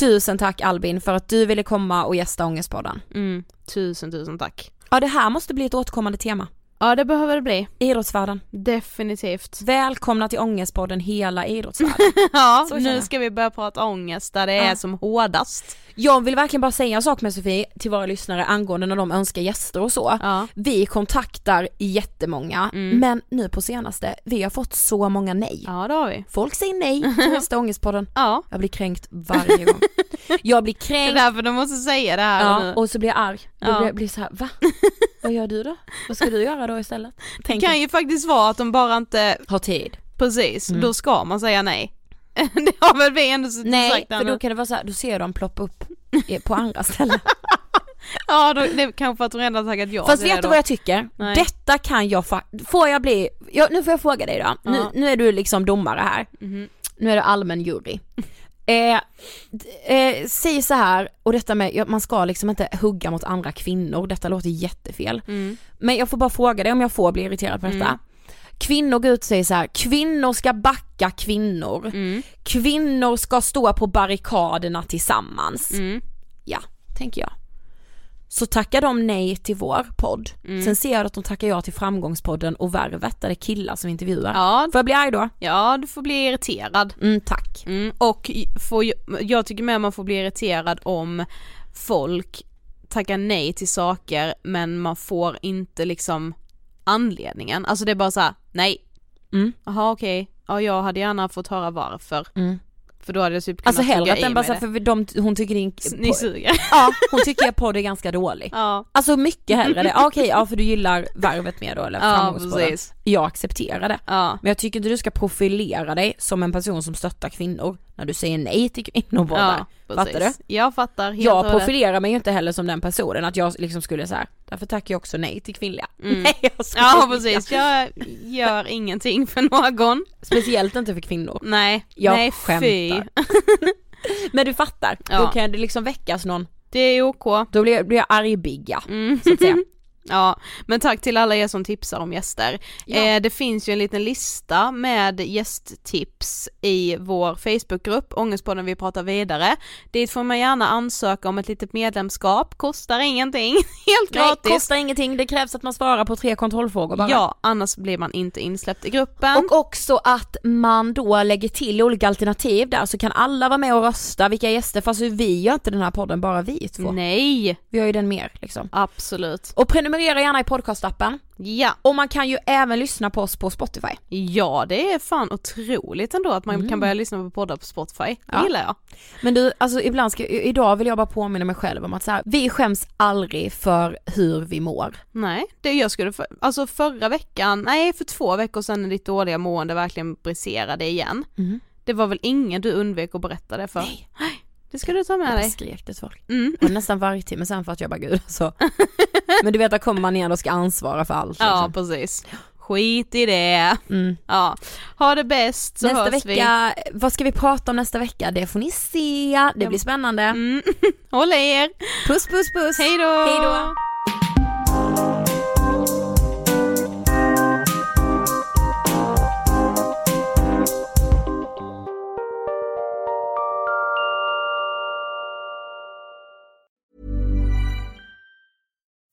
Tusen tack Albin för att du ville komma och gästa Ångestpodden. Mm. Tusen tusen tack. Ja det här måste bli ett återkommande tema. Ja det behöver det bli. Idrottsvärlden. Definitivt. Välkomna till Ångestpodden hela idrottsvärlden. Ja, nu ska vi börja prata ångest där det är Ja. som hårdast. Jag vill verkligen bara säga en sak med Sofie till våra lyssnare angående när de önskar gäster och så. Ja. Vi kontaktar jättemånga Mm. men nu på senaste, vi har fått så många nej. Ja det har vi. Folk säger nej till nästa Ångestpodden. Ja. Jag blir kränkt varje gång. Jag blir Det är kränkt därför du måste säga det här ja, och så blir jag arg. Ja. blir jag blir så här, va? Vad gör du då? Vad ska du göra då istället? Det Tänker, kan ju faktiskt vara att de bara inte, ha tid. precis, Mm. då ska man säga nej. det har väl vi ändå Nej, sagt där för då kan det vara så här, då ser jag dem ploppa upp på andra ställen. Ja då, det är kanske för att de redan taggat ja Fast vet du vad jag tycker? Nej. Detta kan jag får jag bli, ja, nu får jag fråga dig då, nu, Ja. nu är du liksom domare här, Mhm. nu är du allmän jury. Eh, eh, säg så här, och detta med, man ska liksom inte hugga mot andra kvinnor, detta låter jättefel. Mm. Men jag får bara fråga dig om jag får bli irriterad på detta. Mm. Kvinnor går ut och säger så här, kvinnor ska backa kvinnor. Mm. Kvinnor ska stå på barrikaderna tillsammans. Mm. Ja, tänker jag. så tackar de nej till vår podd. Mm. Sen ser jag att de tackar ja till framgångspodden och Värvet där det är killar som intervjuar. Ja, Får jag bli arg då? ja du får bli irriterad. Mm, tack. Mm, och får, jag tycker med man får bli irriterad om folk tackar nej till saker men man får inte liksom anledningen. Alltså det är bara så här: nej. Mm. Jaha okej, ja jag hade gärna fått höra varför. Mm. För då hade jag typ kunnat Alltså hellre att den bara mig så här, det. för de, hon tycker din... Ni suger. Ja, hon tycker er podd är ganska dålig. Ja, Alltså mycket hellre det. Ja, Okej, ja för du gillar Värvet mer då eller ja precis. Jag accepterar det. Ja. Men jag tycker inte du ska profilera dig som en person som stöttar kvinnor när du säger nej till kvinnopoddar. Ja, Fattar du? Jag fattar helt Jag profilerar mig ju inte heller som den personen att jag liksom skulle säga därför tackar jag också nej till kvinnliga. Mm. Nej jag skojar. Ja precis, jag gör ingenting för någon. Speciellt inte för kvinnor. Nej, Jag nej skämtar. Men du fattar, då Ja. kan det liksom väckas någon, Det är OK. då blir, blir jag argbigga Mm. så att säga. Ja, men tack till alla er som tipsar om gäster. Ja. Eh, det finns ju en liten lista med gästtips i vår Facebookgrupp, Ångestpodden vi pratar vidare. Dit får man gärna ansöka om ett litet medlemskap, kostar ingenting, helt Nej, gratis. kostar ingenting, det krävs att man svarar på tre kontrollfrågor bara. Ja, annars blir man inte insläppt i gruppen. Och också att man då lägger till olika alternativ där så kan alla vara med och rösta vilka gäster, fast vi gör inte den här podden bara vi två. Nej, Vi har ju den mer liksom. absolut. Och prenumerera gärna i podcastappen. Ja, Och man kan ju även lyssna på oss på Spotify. ja det är fan otroligt ändå att man kan börja lyssna på poddar på Spotify. Det Ja. gillar jag. Men du, alltså ibland ska, idag vill jag bara påminna mig själv om att så här, vi skäms aldrig för hur vi mår. Nej, det jag skulle, för, alltså förra veckan, nej för två veckor sedan när ditt dåliga mående verkligen briserade igen. Mhm. Det var väl ingen du undvek att berätta det för? Nej. Det ska du ta med dig. skrek det till folk. Mm. Och nästan varje timme sen för att jag bara gud alltså. Men du vet, där kommer man igen och ska ansvara för allt. Ja, Liksom. precis. Skit i det. Mm. Ja, ha det bäst så nästa hörs vecka, vad ska vi prata om nästa vecka? Det får ni se, det blir spännande. vi. Mm. Håll er. Puss puss puss! Hej då!